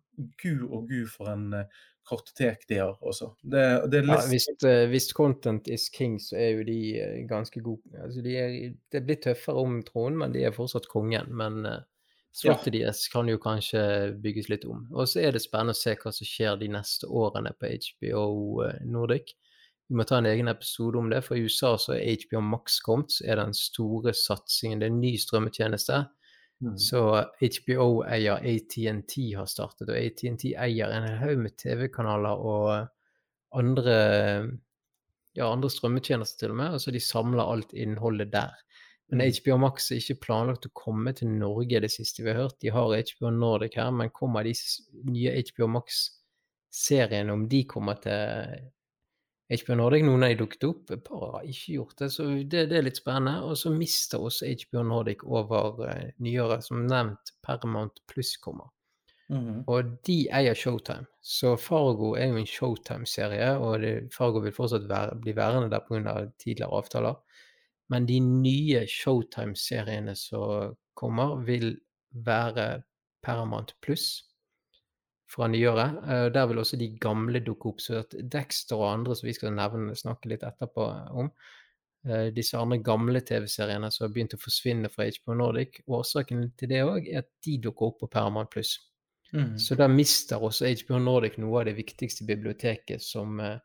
gud og gud for en uh, kartotek de har også. Det, det er Ja, hvis, eh, hvis content is king, så er jo de eh, ganske gode. Altså, de er, det blir tøffere om tronen, men de er fortsatt kongen. Men uh, Slottet deres kan jo kanskje bygges litt om. Og så er det spennende å se hva som skjer de neste årene på HBO eh, Nordic. Vi må ta en egen episode om det, for i USA så er HBO Max kommet, så er den store satsingen. Det er en ny strømmetjeneste. Mm. Så HBO-eier ATNT har startet, og ATNT eier en haug med TV-kanaler og andre, ja, andre strømmetjenester til og med. og så de samler alt innholdet der. Men Mm. HBO Max er ikke planlagt å komme til Norge, det siste vi har hørt. De har HBO Nordic her, men kommer de nye HBO Max-seriene, om de kommer til HBO Nordic? Noen av de dukket opp, et par har ikke gjort det, så det, det er litt spennende. Og så mister også HBO Nordic over uh, nyåret, som nevnt, Paramount Pluss kommer. Mhm. Og de eier Showtime. Så Fargo er jo en Showtime-serie, og det, Fargo vil fortsatt være, bli værende der pga. tidligere avtaler. Men de nye Showtime-seriene som kommer, vil være Paramount Pluss fra nyåret. Eh, Der vil også de gamle dukke opp. Så at Dexter og andre som vi skal nevne, snakke litt etterpå om, eh, disse andre gamle TV-seriene som har begynt å forsvinne fra HBO Nordic, årsaken til det òg er at de dukker opp på Paramount Pluss. Mm. Så da mister også HBO Nordic noe av det viktigste biblioteket som eh,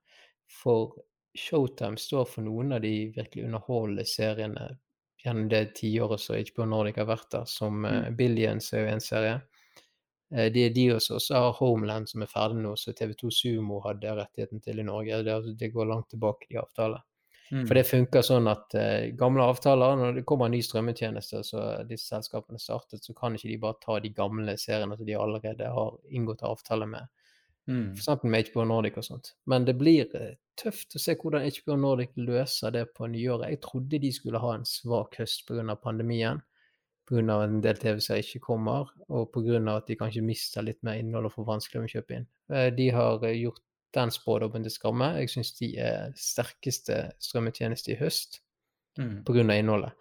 for Showtime står for noen av de virkelig underholdende seriene gjennom det tiåret som HBO Nordic har vært der, som eh, Billions er jo en serie. Eh, Det er de også, også har Homeland som er ferdig nå, så TV2 Sumo hadde rettigheten til i Norge. Det, det går langt tilbake, de avtalene. Mm. For det funker sånn at eh, gamle avtaler, når det kommer en ny strømmetjeneste, så disse selskapene startet, så kan ikke de bare ta de gamle seriene som de allerede har inngått avtale med, Mm. f.eks. med HBO Nordic og sånt. Men det blir eh, tøft å se hvordan HBO Nordic løser det på nyåret. Jeg trodde de skulle ha en svak høst pga. pandemien, pga. en del TV-serier ikke kommer, og pga. at de kanskje mister litt mer innhold og får vanskeligere å kjøpe inn. Eh, De har eh, gjort den spådommen til skamme. Jeg syns de er sterkeste strømmetjeneste i høst mm. pga. innholdet.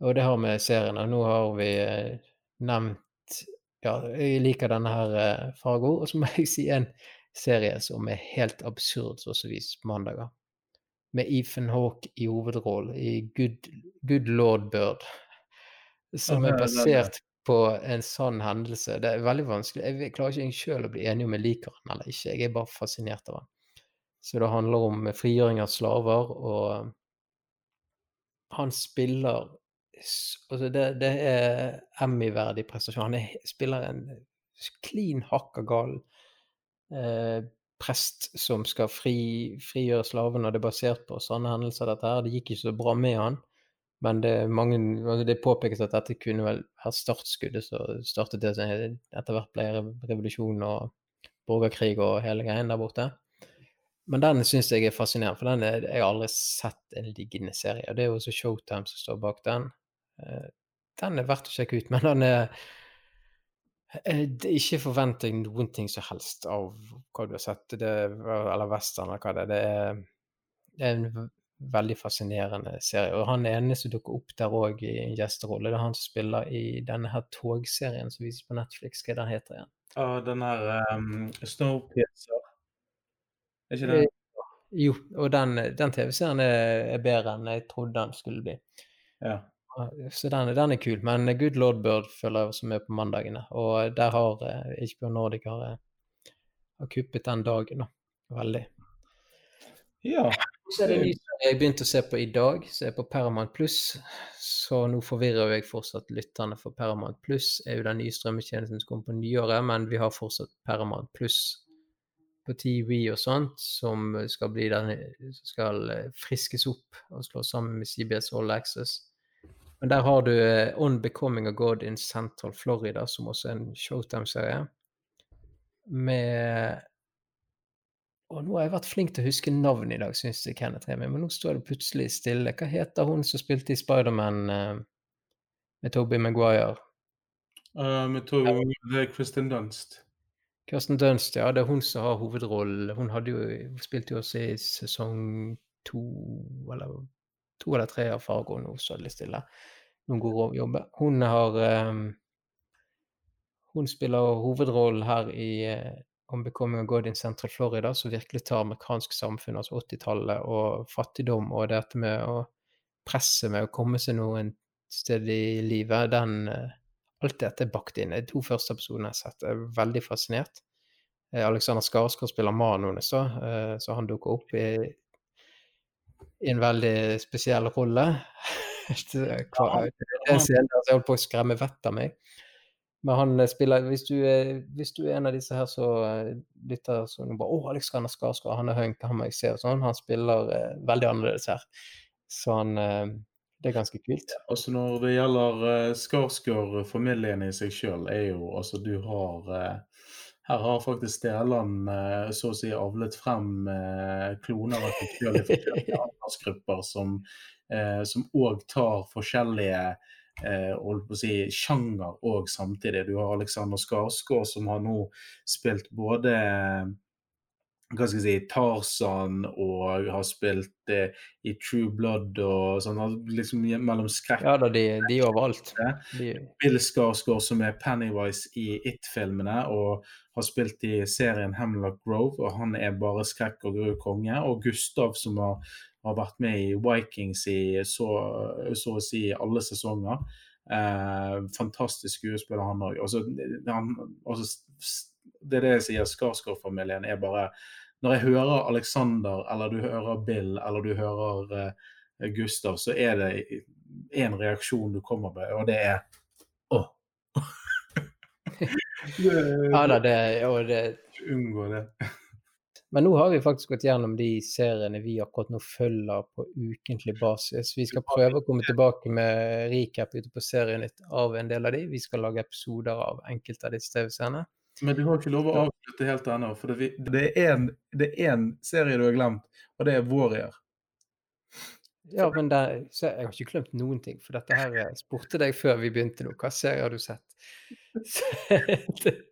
Og det har med seriene. Nå har vi eh, nevnt Ja, jeg liker denne her Fargo. Og så må jeg si en serie som er helt absurd, vises på mandager. Med Ethan Hawke i hovedrollen i Good, Good Lord Bird. Som er er basert på en sånn hendelse. Det er veldig vanskelig. Jeg klarer ikke sjøl å bli enig om jeg liker han eller ikke. Jeg er bare fascinert av han. Så det handler om frigjøring av slaver, og han spiller Altså, det, det er Emmy-verdig prestasjon. Han er, spiller en klin hakka gal eh, prest som skal fri, frigjøre slavene, og det er basert på sånne hendelser, dette her. Det gikk ikke så bra med han. Men det, mange, altså det påpekes at dette kunne vel være startskuddet som startet det som etter hvert ble rev- revolusjon og borgerkrig og hele greien der borte. Men den syns jeg er fascinerende, for den er, jeg har aldri sett en liggende serie. og Det er jo også Showtime som står bak den. Eh, Den er verdt å sjekke ut, [LAUGHS] men den er eh, Ikke forvent deg noen ting som helst av hva du har sett, det, eller western, eller hva det er. Det er, en veldig fascinerende serie. Og han ene som dukker opp der òg i en gjesterolle, det er han som spiller i denne her togserien som vises på Netflix. Hva er den heter igjen? Ja, den her um, Snowpiercer. Er ikke Eh, det? Jo, og den, den TV-serien er, bedre enn jeg trodde den skulle bli. Ja. Så den, den er kul. Men Good Lord Bird følger jeg også med på mandagene. Og der har Ikke HBO Nordic har, eh, har kuppet den dagen, da. Veldig. ja. Så er det en ny serie jeg begynte å se på i dag, som er på Paramount Pluss. Så nå forvirrer jeg fortsatt lytterne, for Paramount Pluss er jo den nye strømmetjenesten som kommer på nyåret, men vi har fortsatt Paramount Pluss på TV og sånt, som skal bli den som skal eh, friskes opp og slås sammen med CBS All Access. Men der har du eh, On Becoming a God in Central Florida, som også er en Showtime-serie. Med Og nå har jeg vært flink til å huske navn i dag, syns jeg, Kenneth Remi, men nå står det plutselig stille. Hva heter hun som spilte i Spiderman uh, med Toby Maguire? Uh, med to det er Kristin Dunst. Kirsten Dunst, ja. Det er hun som har hovedrollen. Hun jo, spilte jo også i sesong to eller to eller tre av Fargo. Nå står det litt stille. Noen gode jobber. Hun har um, Hun spiller hovedrollen her i eh, On Becoming a God in Central Florida, som virkelig tar amerikansk samfunn, altså 80-tallet, og fattigdom og dette med å presse med å komme seg noen sted i livet, den eh, alt dette er bakt inn. De to første episodene jeg har sett, er veldig fascinert. Eh, Alexander Skarsgård spiller i stad, eh, så han dukker opp i, i en veldig spesiell rolle. [LAUGHS] Hva- En scene der jeg holdt på å skremme vettet av meg. Men han eh, spiller Hvis du er, hvis du er en av disse her som eh, lytter som bare 'Å, Alexander Skarsgård, han er hunk, han må jeg se', og sånn. Han spiller eh, veldig annerledes her. Så han eh, Det er ganske kult. Altså Når det gjelder eh, Skarsgård-familien i seg sjøl, er jo altså du har eh, Her har faktisk Deland eh, så å si avlet frem kloner av seg sjøl i [LAUGHS] forskjellige aldersgrupper som eh, som òg tar forskjellige eh, holdt på å si, sjanger og samtidig. Du har Alexander Skarsgård som har nå spilt både hva skal jeg si, Tarzan og har spilt eh, i True Blood og sånn. liksom Mellom skrekk Ja da, de, de er overalt. De, Bill Skarsgård som er Pennywise i It-filmene og har spilt i serien Hemlock Grove, og han er bare skrekk og gru konge. Og Gustav som har, har vært med i Vikings i så, så å si alle sesonger. Eh, fantastisk skuespiller, han òg. Altså, altså, det er det jeg sier, Skarsgård-familien er bare Når jeg hører Alexander, eller du hører Bill, eller du hører eh, Gustav, så er det én reaksjon du kommer med, og det er åh. [LAUGHS] ja da, det, og det Unngå det. Men nå har vi faktisk gått gjennom de seriene vi akkurat nå følger på ukentlig basis. Vi skal prøve å komme tilbake med recap ute på Serienytt av en del av de. Vi skal lage episoder av enkelte av disse TV-seriene. Men du har ikke lov å avslutte helt ennå, for det, det er en- det er én serie du har glemt, og det er Warrior. Ja, men det, så jeg har ikke glemt noen ting, for dette her jeg spurte deg før vi begynte nå. Hva serie har du sett? [LAUGHS]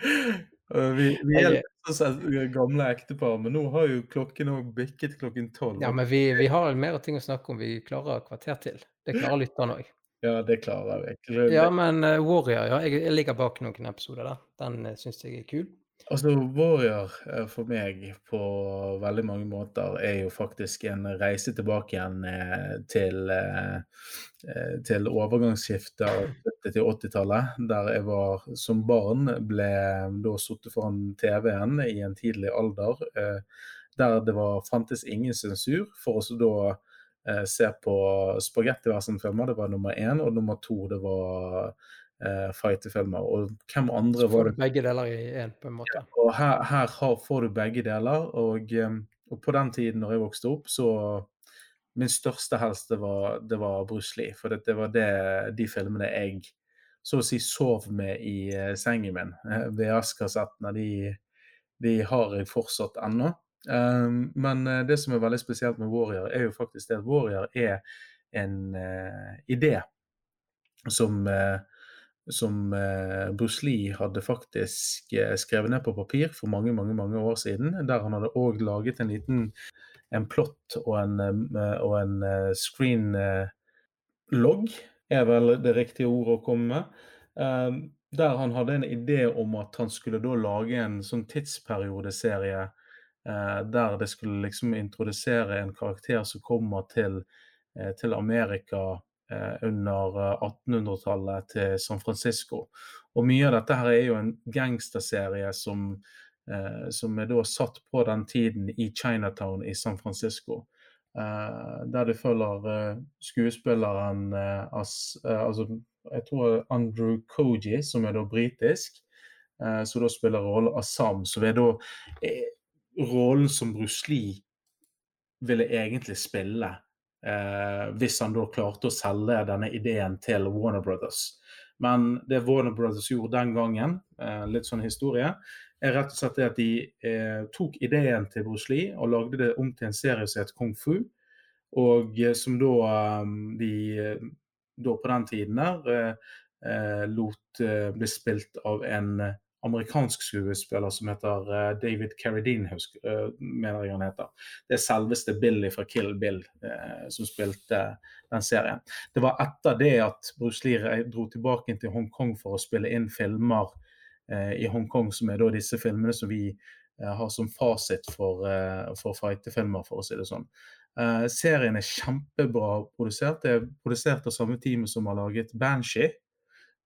[LAUGHS] Uh, Vi, vi er oss sånn gamle ektepar, men nå har jo klokken òg bikket klokken tolv. ja, men vi, vi har mer ting å snakke om. Vi klarer kvarter til. Det klarer lytterne òg. Ja, det klarer vi. Ja, men eh, Warrior, ja, jeg, jeg ligger bak noen episoder der. Den syns jeg er kul. Altså, Warrior eh, for meg på veldig mange måter er jo faktisk en reise tilbake igjen eh, til, eh, til overgangsskiftet av 70- til 80-tallet, der jeg var som barn, ble da sittet foran TV-en i en tidlig alder, der det var, fantes ingen sensur, for oss da se på spagettiversen-filmer, det var nummer én, og nummer to det var eh, fighterfilmer. Og hvem andre var det begge deler i én, på en måte. og her, her har, får du begge deler. Og, eh, og på den tiden når jeg vokste opp, så Min største helst det var, det var Bruce Lee. For det, det var det, de filmene jeg så å si sov med i eh, sengen min. [LAUGHS] VHS-kassettene de, de har jeg fortsatt ennå. Um, men eh, det som er veldig spesielt med Warrior, er jo faktisk det at Warrior er en uh, idé som eh, som eh, Bruce Lee hadde faktisk eh, skrevet ned på papir for mange mange, mange år siden. Der han hadde òg laget en liten en plott og en, eh, og en eh, screen eh, log, er vel det riktige ordet å komme med. Eh, der han hadde en idé om at han skulle da lage en sånn tidsperiodeserie der det skulle liksom introdusere en karakter som kommer til, til Amerika under eh, 1800-tallet til San Francisco. Og mye av dette her er jo en gangsterserie som, eh, som er da satt på den tiden i Chinatown i San Francisco. Eh, der du følger eh, skuespilleren eh, as, eh, altså, Jeg tror Andrew Koji, som er da britisk, eh, som da spiller rollen Assam, som er da eh, rollen som Bruce Lee ville egentlig spille eh, hvis han da klarte å selge denne ideen til Warner Brothers. Men det Warner Brothers gjorde den gangen, eh, litt sånn historie, er rett og slett det at de eh, tok ideen til Bruce Lee og lagde det om til en serie som het Kung Fu. Og eh, som da eh, de eh, da på den tiden der lot bli spilt av en amerikansk skuespiller som heter eh, David Carradine, eh, mener jeg han heter. Det er selveste Billy fra Kill Bill eh, som spilte den serien. Det var etter det at Bruce Lee dro tilbake til Hongkong for å spille inn filmer eh, i Hongkong, som er da disse filmene som vi eh, har som fasit for, for fightefilmer, for å si det sånn. Serien er kjempebra produsert. Det er produsert av samme team som har laget Banshee.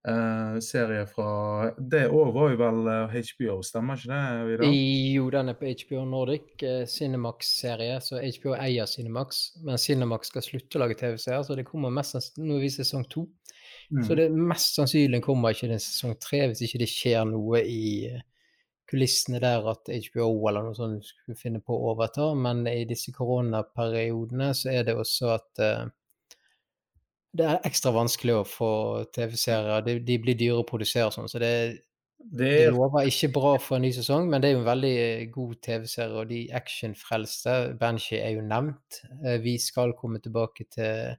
Eh, serie fra Det òg var jo vel eh, HBO, stemmer ikke det, Vidar? Jo, den er på HBO Nordic, eh, Cinemax-serie, så HBO eier Cinemax. Men Cinemax skal slutte å lage TV-serier, så det kommer mest Nå er vi sesong to. Mm. Så det mest sannsynlig kommer ikke den sesong tre hvis ikke det skjer noe i eh, kulissene der at HBO eller noe sånt skulle finne på å overta. Men i disse koronaperiodene så er det også at uh, det er ekstra vanskelig å få TV-serier. De, de, blir dyre å produsere sånn, så det, det, det, lover ikke bra for en ny sesong. Men det er jo en veldig god TV-serie, og de actionfrelste Banshee er jo nevnt. Uh, vi skal komme tilbake til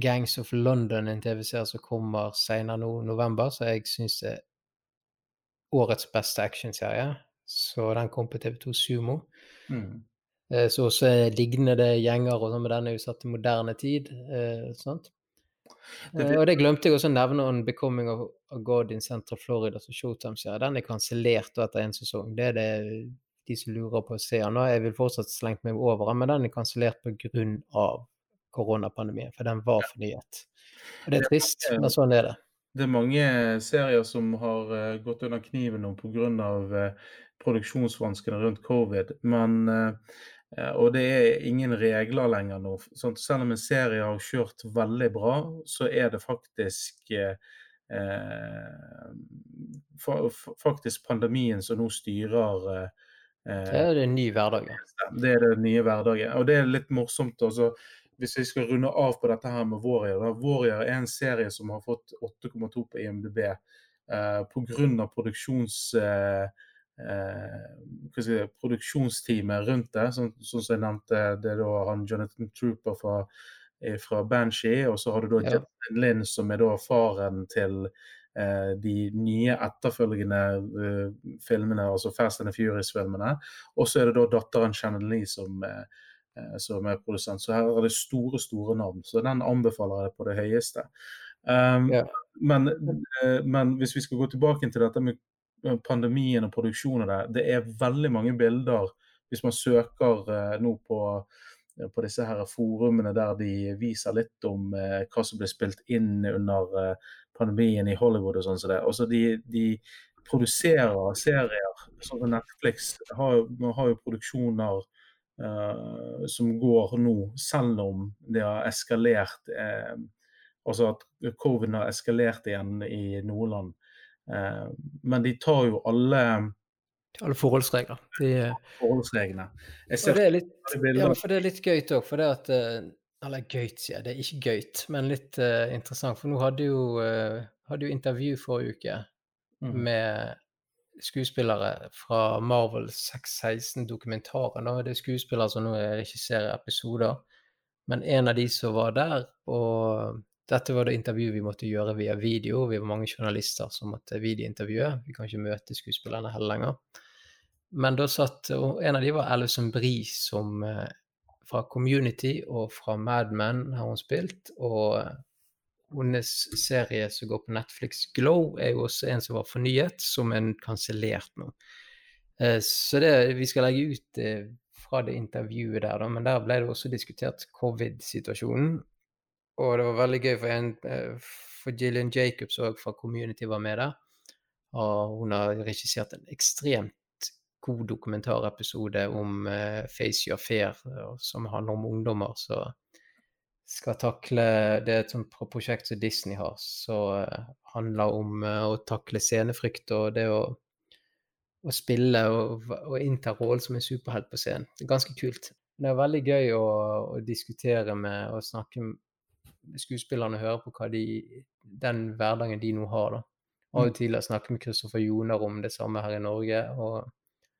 Gangs of London, en TV-serie som kommer senere nå i november, så jeg syns det er årets beste actionserie. Så den kom på TV2 Sumo. Mm. Eh, så også lignende gjenger og sånn, men den er jo satt til moderne tid. Eh, sant? Det, det, og det glemte jeg også å nevne on 'Becoming of God in Central Florida', som Showtime-serie. Den er kansellert etter en sesong. Det er det de som lurer på å se den. Jeg vil fortsatt slengt meg over den, men den er kansellert pga koronapandemien, for den var fornyet. Og det er trist, men sånn er det. Det er mange serier som har uh, gått under kniven nå pga. Uh, produksjonsvanskene rundt covid. Men, uh, og det er ingen regler lenger nå. Sånn, selv om en serie har kjørt veldig bra, så er det faktisk faktisk pandemien som nå styrer Det er den nye hverdagen. Det er det nye hverdagen. Og det er litt morsomt. også hvis vi skal runde av på dette her med Warrior da, Warrior er en serie som har fått 8,2 på IMDb eh, pga. produksjons... Eh, eh, produksjonsteamet rundt det. Sånn, som jeg nevnte, det er da han Jonathan Trooper fra, fra Banshee, og så har du da ja. Justin Lin, som er da faren til eh, de nye etterfølgende uh, filmene, altså Fast and the Furious-filmene. Og så er det da datteren Shannon Lee som uh, Eh, som er produsent. Så her er det store, store navn. Så den anbefaler jeg på det høyeste. Um, yeah. men, men, hvis vi skal gå tilbake til dette med pandemien og produksjonen der, det er veldig mange bilder hvis man søker uh, nå på, på disse her forumene der de viser litt om uh, hva som ble spilt inn under pandemien i Hollywood og sånn som det. Også de, de produserer serier. Sånn som Netflix har, har jo produksjoner uh, som går nå, selv om det har eskalert Uh, Altså at covid har eskalert igjen i Nordland. Eh, men de tar jo alle alle forholdsregler. De, forholdsreglene. Og det er litt, ja, for det er litt gøyt òg, for det at eh, Eller gøyt, sier jeg. Det er ikke gøyt, men litt uh, interessant. For nå hadde jo, uh, hadde jo intervju forrige uke mm. med skuespillere fra Marvel 616-dokumentaren. Det er skuespillere som nå regisserer episoder. Men en av de som var der, og dette var det intervjuet vi måtte gjøre via video. Vi var mange journalister som måtte videointervjue. Vi kan ikke møte skuespillerne heller lenger. Men da satt og En av de var Alison Brie, som eh, fra Community og fra Mad Men har hun spilt. Og hennes serie som går på Netflix, Glow, er jo også en som var fornyet, som er kansellert nå. Eh, så det, vi skal legge ut eh, fra det intervjuet der, da, men der ble det også diskutert covid-situasjonen. Og det var veldig gøy, for, en, eh, for Gillian Jacobs òg fra Community var med der. Og hun har regissert en ekstremt god dokumentarepisode om uh, Face Your Fair, som handler om ungdommer. Så skal takle Det er et sånt prosjekt som Disney har, som uh, handler om uh, å takle scenefrykt og det å, å spille og, og innta rollen som en superhelt på scenen. Det er ganske kult. Det er veldig gøy å, å diskutere med og snakke med skuespillerne hører høre på hva de, den hverdagen de nå har. da. Av og mm. til har snakket med Kristoffer Joner om det samme her i Norge. og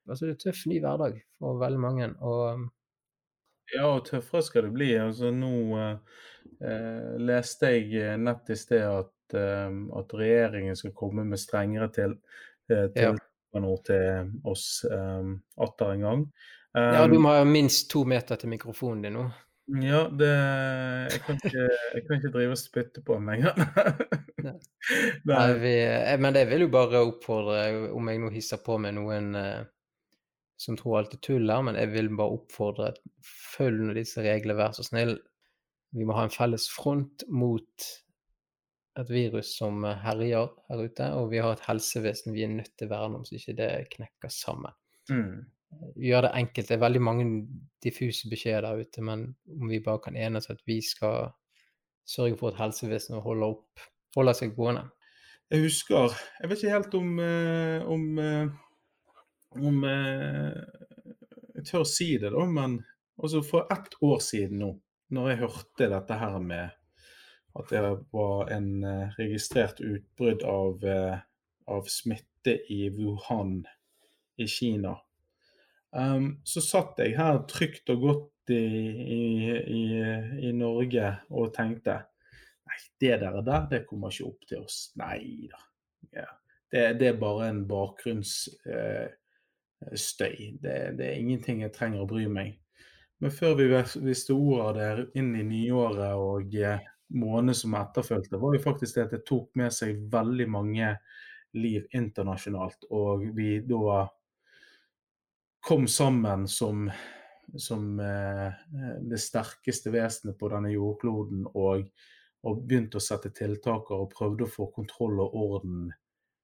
altså Det er tøff, ny hverdag for veldig mange. og ja, og tøffere skal det bli. Altså, nå eh, leste jeg eh, nett i sted at, eh, at, regjeringen skal komme med strengere til, eh, til, ja. til oss eh, atter en gang. Um, ja, du må ha minst to meter til mikrofonen din nå. Ja, det Jeg kan ikke, jeg kan ikke drive og spytte på den lenger. [LAUGHS] Nei. Nei, vi, men jeg vil jo bare oppfordre, om jeg nå hisser på med noen eh, som tror alt er tull her, men jeg vil bare oppfordre følg disse reglene, vær så snill. Vi må ha en felles front mot et virus som herjer her ute, og vi har et helsevesen vi er nødt til å verne om, så ikke det knekker sammen. Mm. Gjør det enkelt. Det er veldig mange diffuse beskjeder der ute, men om vi bare kan enes at vi skal sørge for at helsevesenet holder, opp, holder seg gående. Jeg husker Jeg vet ikke helt om eh, om, eh, om Jeg tør si det, da, men altså for ett år siden nå, når jeg hørte dette her med at det var en eh, registrert utbrudd av, eh, av smitte i Wuhan i Kina. Um, så satt jeg her trygt og godt i, i, i, i Norge og tenkte Nei, det der, der det kommer ikke opp til oss. Nei da. Ja. Det, det, er bare en bakgrunnsstøy. Uh, det, det, er ingenting jeg trenger å bry meg. Men før vi visste ordet av det inn i nyåret og måned som etterfulgte, var jo faktisk det at det tok med seg veldig mange liv internasjonalt. Og vi da kom sammen som, som eh, det sterkeste vesenet på denne jordkloden og, og, begynte å sette tiltaker og prøvde å få kontroll og orden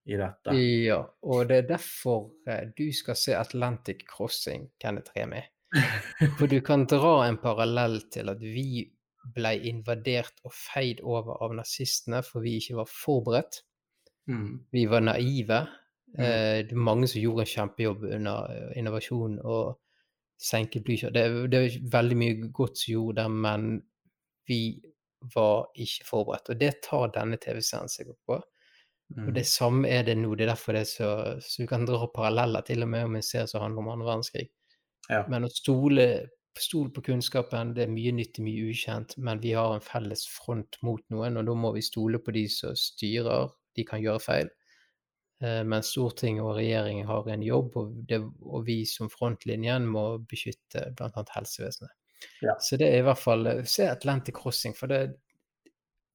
i dette. Ja, og det er derfor eh, du skal se Atlantic Crossing, Kenneth Remi. [LAUGHS] For du kan dra en parallell til at vi ble invadert og feid over av nazistene for vi ikke var forberedt. Mm. Vi var naive. Mm. Eh, det er mange som gjorde en kjempejobb under eh, innovasjon og senket blykjør. Det, det er veldig mye godt som gjorde det, men vi var ikke forberedt. Og det tar denne TV-serien seg opp på. Mm. Og det samme er det nå. Det er derfor det er så Så vi kan dra paralleller til og med om en serie som handler om andre verdenskrig. Ja. Men å stole Stol på kunnskapen, det er mye nyttig, mye ukjent, men vi har en felles front mot noen, og da må vi stole på de som styrer. De kan gjøre feil. Eh, men Stortinget og regjeringen har en jobb, og, det, og vi som frontlinjen må beskytte bl.a. helsevesenet. Ja. Så det er i hvert fall eh, Se Atlantic Crossing, for det,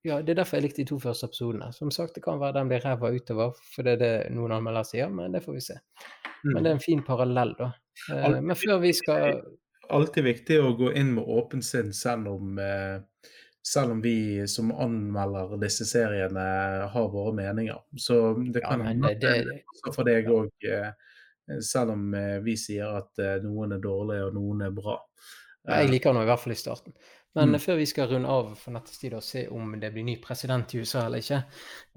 ja, det er derfor jeg likte de to første episodene. Som sagt, det kan være den blir ræva utover, for det er det noen anmeldere sier, men det får vi se. Mm. Men det er en fin parallell, da. Altid, men før vi skal alltid viktig å gå inn med åpent sinn, selv om, eh, selv om vi som anmelder disse seriene har våre meninger. Så det kan hende ja, det, det, for deg òg. Eh, selv om eh, vi sier at noen er dårlige og noen er bra. Jeg liker noe i hvert fall i starten. Men mm. før vi skal runde av for nettestid og se om det blir ny president i USA eller ikke,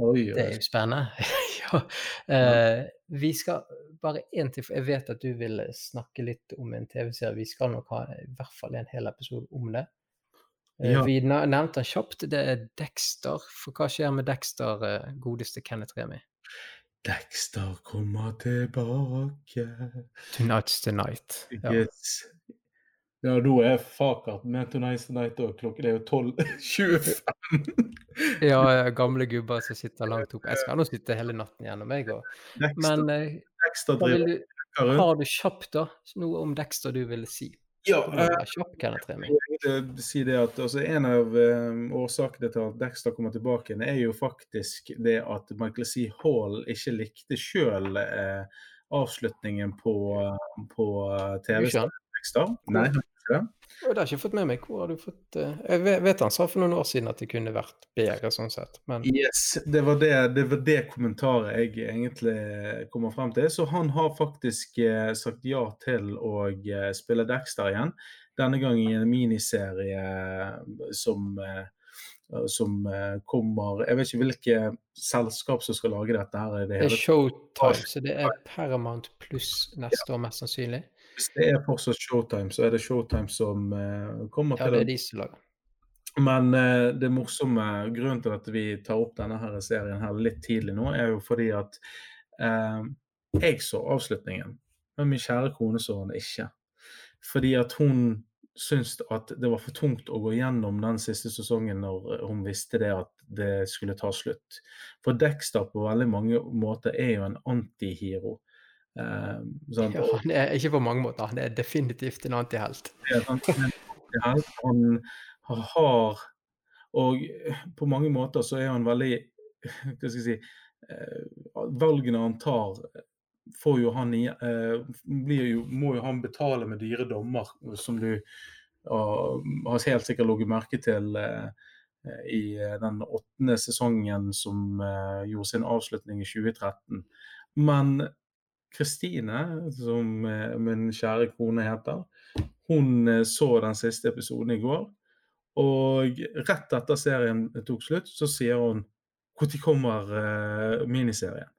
oi. det er jo spennende. [LAUGHS] ja. uh, vi skal bare én til, for jeg vet at du vil snakke litt om en TV-serie. Vi skal nok ha i hvert fall en hel episode om det. Uh, ja. Vi nevnte han kjapt. Det er Dexter. For hva skjer med Dexter, uh, godeste Kenneth Remi? Dexter kommer tilbake. Tonight's the night. Ja. Yes. Ja, nå er Fakert med Tonight Night òg. Klokken er jo 12.25. [LAUGHS] ja, gamle gubber som sitter langt oppe. Jeg skal nå sitte hele natten gjennom, jeg òg. Men eh, Dexter du, har du kjapt da, noe om Dexter du ville si? Ja, uh, jeg si det at altså, En av uh, årsakene til at Dexter kommer tilbake, er jo faktisk det at Michael C. Hall ikke likte sjøl uh, avslutningen på, på TV-serien Dexter. Nei, det? Det har jeg ikke fått med meg. Hvor har du fått uh... Jeg vet han sa for noen år siden at det kunne vært bedre sånn sett, men Yes, det var det, det var det, kommentaret jeg egentlig kommer frem til. Så han har faktisk uh, sagt ja til å uh, spille Dexter igjen. Denne gang i en miniserie som som kommer Jeg vet ikke hvilke selskap som skal lage dette. her. Det, det er Showtime, så det er Paramount pluss neste ja. år, mest sannsynlig. Hvis det er fortsatt Showtime, så er det Showtime som uh, kommer til ja, det. Er de som lager. Men uh, det morsomme grunnen til at vi tar opp denne her serien her litt tidlig nå, er jo fordi at uh, jeg så avslutningen, men min kjære kone så den ikke. Fordi at hun syntes at det var for tungt å gå gjennom den siste sesongen når hun visste det at det skulle ta slutt. For Dexter på veldig mange måter er jo en antihero. Uh, ja, han er ikke på mange måter, han er definitivt en antihelt. Han har Og på mange måter så er han veldig Hva skal jeg si uh, Valgene han tar, får jo han uh, jo, Må jo han betale med dyre dommer, som du har helt sikkert ligget merke til eh, i eh, den åttende sesongen som eh, gjorde sin avslutning i 2013. Men Kristine, som eh, min kjære kone heter, hun eh, så den siste episoden i går. Og rett etter serien tok slutt, så sier hun når kommer uh, miniserien? [LAUGHS]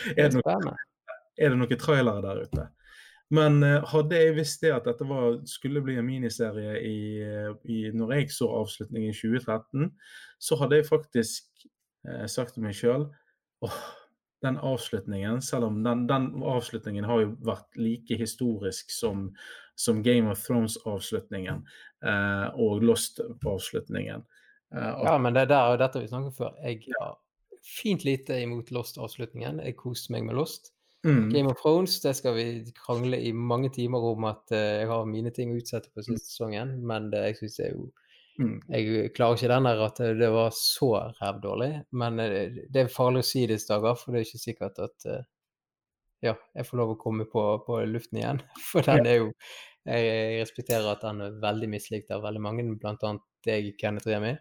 Det er, det noe, er det noen trailere der ute? Men uh, hadde jeg visst det at dette var, skulle bli en miniserie i, i, når jeg så avslutningen i 2013, så hadde jeg faktisk uh, sagt til meg sjøl åh, den avslutningen, selv om den, den, avslutningen har jo vært like historisk som, som Game of Thrones-avslutningen eh, og Lost-avslutningen. Eh, ja, men det der, dette vi snakket om før. Jeg har fint lite imot Lost-avslutningen. Jeg koste meg med Lost. Mm. Game of Thrones det skal vi krangle i mange timer om at uh, jeg har mine ting å utsette på siste sesongen, men det, jeg syns det er jo Mm. Jeg klarer ikke den der at det var så rævdårlig, men eh, det er farlig å si disse dager, for det er ikke sikkert at eh, ja, jeg får lov å komme på, på luften igjen. [LAUGHS] For den er jo Jeg respekterer at den er veldig mislikt av veldig mange, bl.a. deg, Kenneth Remi.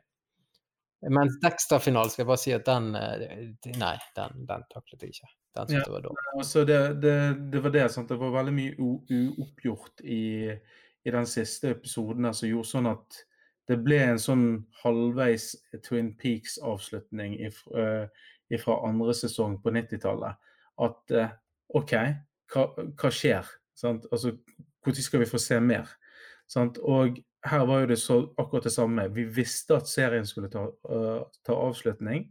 Mens Dexter-finalen skal jeg bare si at den eh, Nei, den, den taklet jeg ikke. Den syntes jeg var dårlig. Altså det, det, det, var det, sant. Det var veldig mye uoppgjort i, i den siste episoden som gjorde sånn at det ble en sånn halvveis Twin Peaks-avslutning fra uh, andre sesong på 90-tallet. At uh, OK, hva, hva skjer? Sant? Altså, Når skal vi få se mer? Sant? Og her var jo det så, akkurat det samme. Vi visste at serien skulle ta, uh, ta avslutning.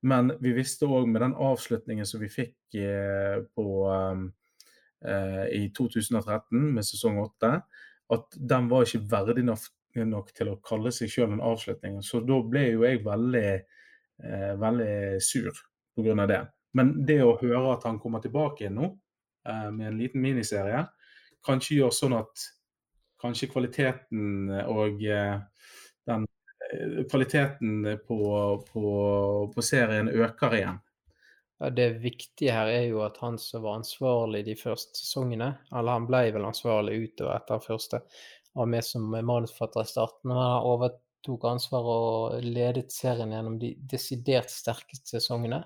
Men vi visste òg med den avslutningen som vi fikk uh, på, uh, i 2013 med sesong 8, at den var ikke verdig nok nok til å kalle seg sjøl en avslutning. Så da ble jo jeg veldig, eh, veldig sur pga. det. Men det å høre at han kommer tilbake igjen nå eh, med en liten miniserie, kanskje gjør sånn at kanskje kvaliteten og eh, den eh, kvaliteten på, på, på, serien øker igjen. Ja, Det viktige her er jo at han som var ansvarlig de første sesongene, eller han ble vel ansvarlig utover etter første, var med som manusforfatter i starten. Men han overtok ansvaret og ledet serien gjennom de desidert sterkeste sesongene.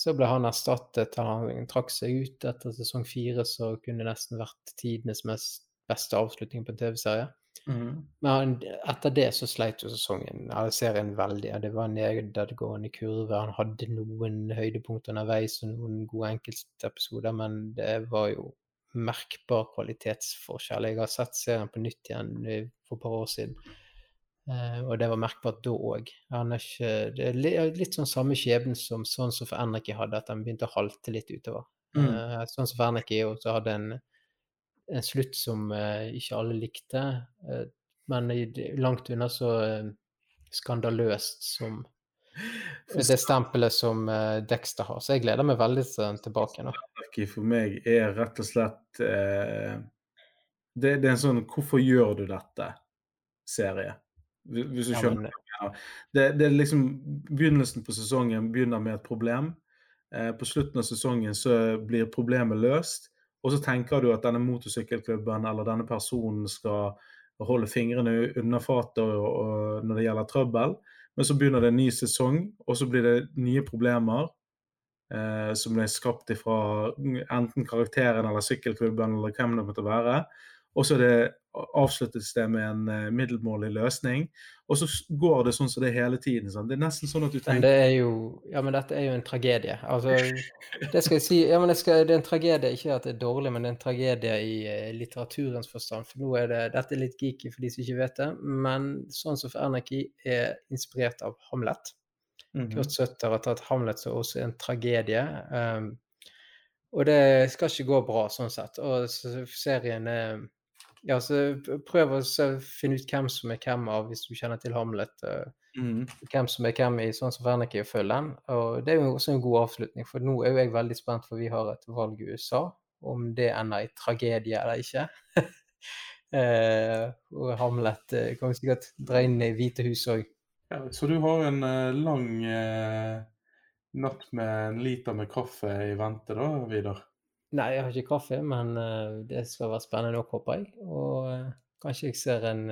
Så ble han erstattet, han trakk seg ut etter sesong fire, så kunne det nesten vært tidenes mest beste avslutning på en TV-serie. Mm. Men etter det så sleit jo sesongen, eller serien veldig. Det var en nedadgående kurve. Han hadde noen høydepunkter underveis og noen gode enkeltepisoder, men det var jo merkbar kvalitetsforskjell. Jeg har sett serien på nytt igjen for et par år siden, uh, og det var merkbart da òg. Det er litt sånn samme skjebne som sånn som for Enriki hadde, at han begynte å halte litt utover. Mm. Uh, sånn som for Enriki også hadde en, en slutt som ikke alle likte, men langt unna så skandaløst som det stempelet som Dexter har. Så jeg gleder meg veldig tilbake nå for meg er rett og slett eh, det, det, er en sånn 'Hvorfor gjør du dette?'-serie. Hvis du skjønner. Ja, det, det, er liksom Begynnelsen på sesongen begynner med et problem. Eh, på slutten av sesongen så blir problemet løst. Og så tenker du at denne motorsykkelklubben eller denne personen skal holde fingrene unna fatet når det gjelder trøbbel. Men så begynner det en ny sesong, og så blir det nye problemer eh, som ble skapt fra enten karakteren eller sykkelklubben eller hvem det måtte være. Og så avsluttes det med en uh, middelmålig løsning. Og så går det sånn som det er hele tiden. Sånn. Det er nesten sånn at du tenker men det er jo, Ja, men dette er jo en tragedie. Altså, [LAUGHS] det skal jeg si. Ja, men det, skal, det er en tragedie, ikke at det er dårlig, men det er en tragedie i uh, litteraturens forstand. For nå er det Dette er litt geeky for de som ikke vet det, men sånn som for Anarchy er inspirert av Hamlet. Mm Kurt Søtter har tatt Hamlet som også en tragedie. Um, og det skal ikke gå bra sånn sett. Og serien er Ja, så prøv å finne ut hvem som er hvem av, hvis du kjenner til Hamlet. Uh, mm. Hvem som er hvem i sånn som Wernicke, og følg den. Og det er jo også en god avslutning, for nå er jo jeg veldig spent, for vi har et valg i USA. Om det ender i tragedie eller ikke. uh, [LAUGHS] og Hamlet uh, kan sikkert dra inn i Hvite hus òg. Ja, så du har en uh, lang uh, natt med en liter med kaffe i vente, da, Vidar? Nei, jeg har ikke kaffe, men uh, det skal være spennende nok, håper jeg. Og kanskje jeg ser en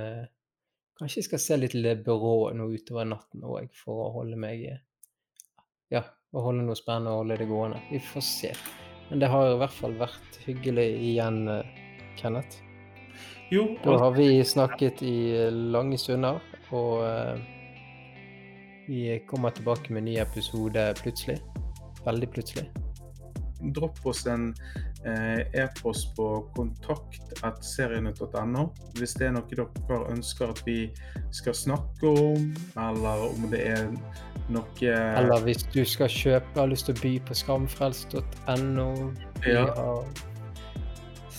Kanskje jeg skal se litt Le Byrå nå utover natten òg, for å holde meg Ja, å holde noe spennende og holde det gående. Vi får se. Men det har i hvert fall vært hyggelig igjen, Kenneth. Jo, Da har vi snakket i lange stunder, og vi kommer tilbake med en ny episode plutselig. Veldig plutselig. Dropp oss en eh, e-post på kontakt.serienytt.no hvis det er noe dere ønsker at vi skal snakke om, eller om det er noe Eller hvis du skal kjøpe, har lyst til å by på skamfrelst.no. Ja.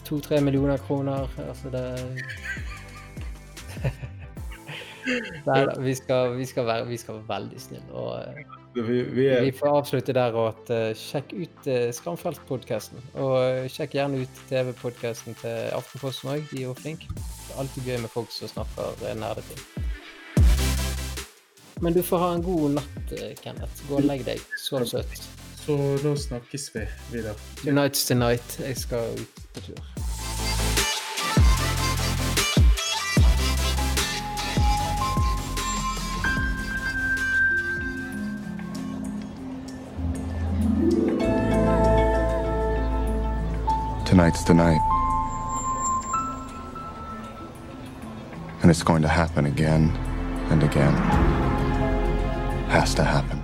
to-tre millioner kroner. Altså det [LAUGHS] Nei da, vi vi, vi skal være veldig snille. Og eh, vi, vi er, vi får avslutte der og at uh, sjekk ut uh, Skamfelt-podkasten. Og uh, sjekk gjerne ut TV-podkasten til Aftenposten òg, de er jo flinke. Det er alltid gøy med folk som snakker nerdeting. Men du får ha en god natt, eh, Kenneth. Gå og legg deg. Sov søtt. Så da snakkes vi videre. Tonight's the night. Jeg skal ut på tur. Tonight's the night. And it's going to happen again and again. Has to happen.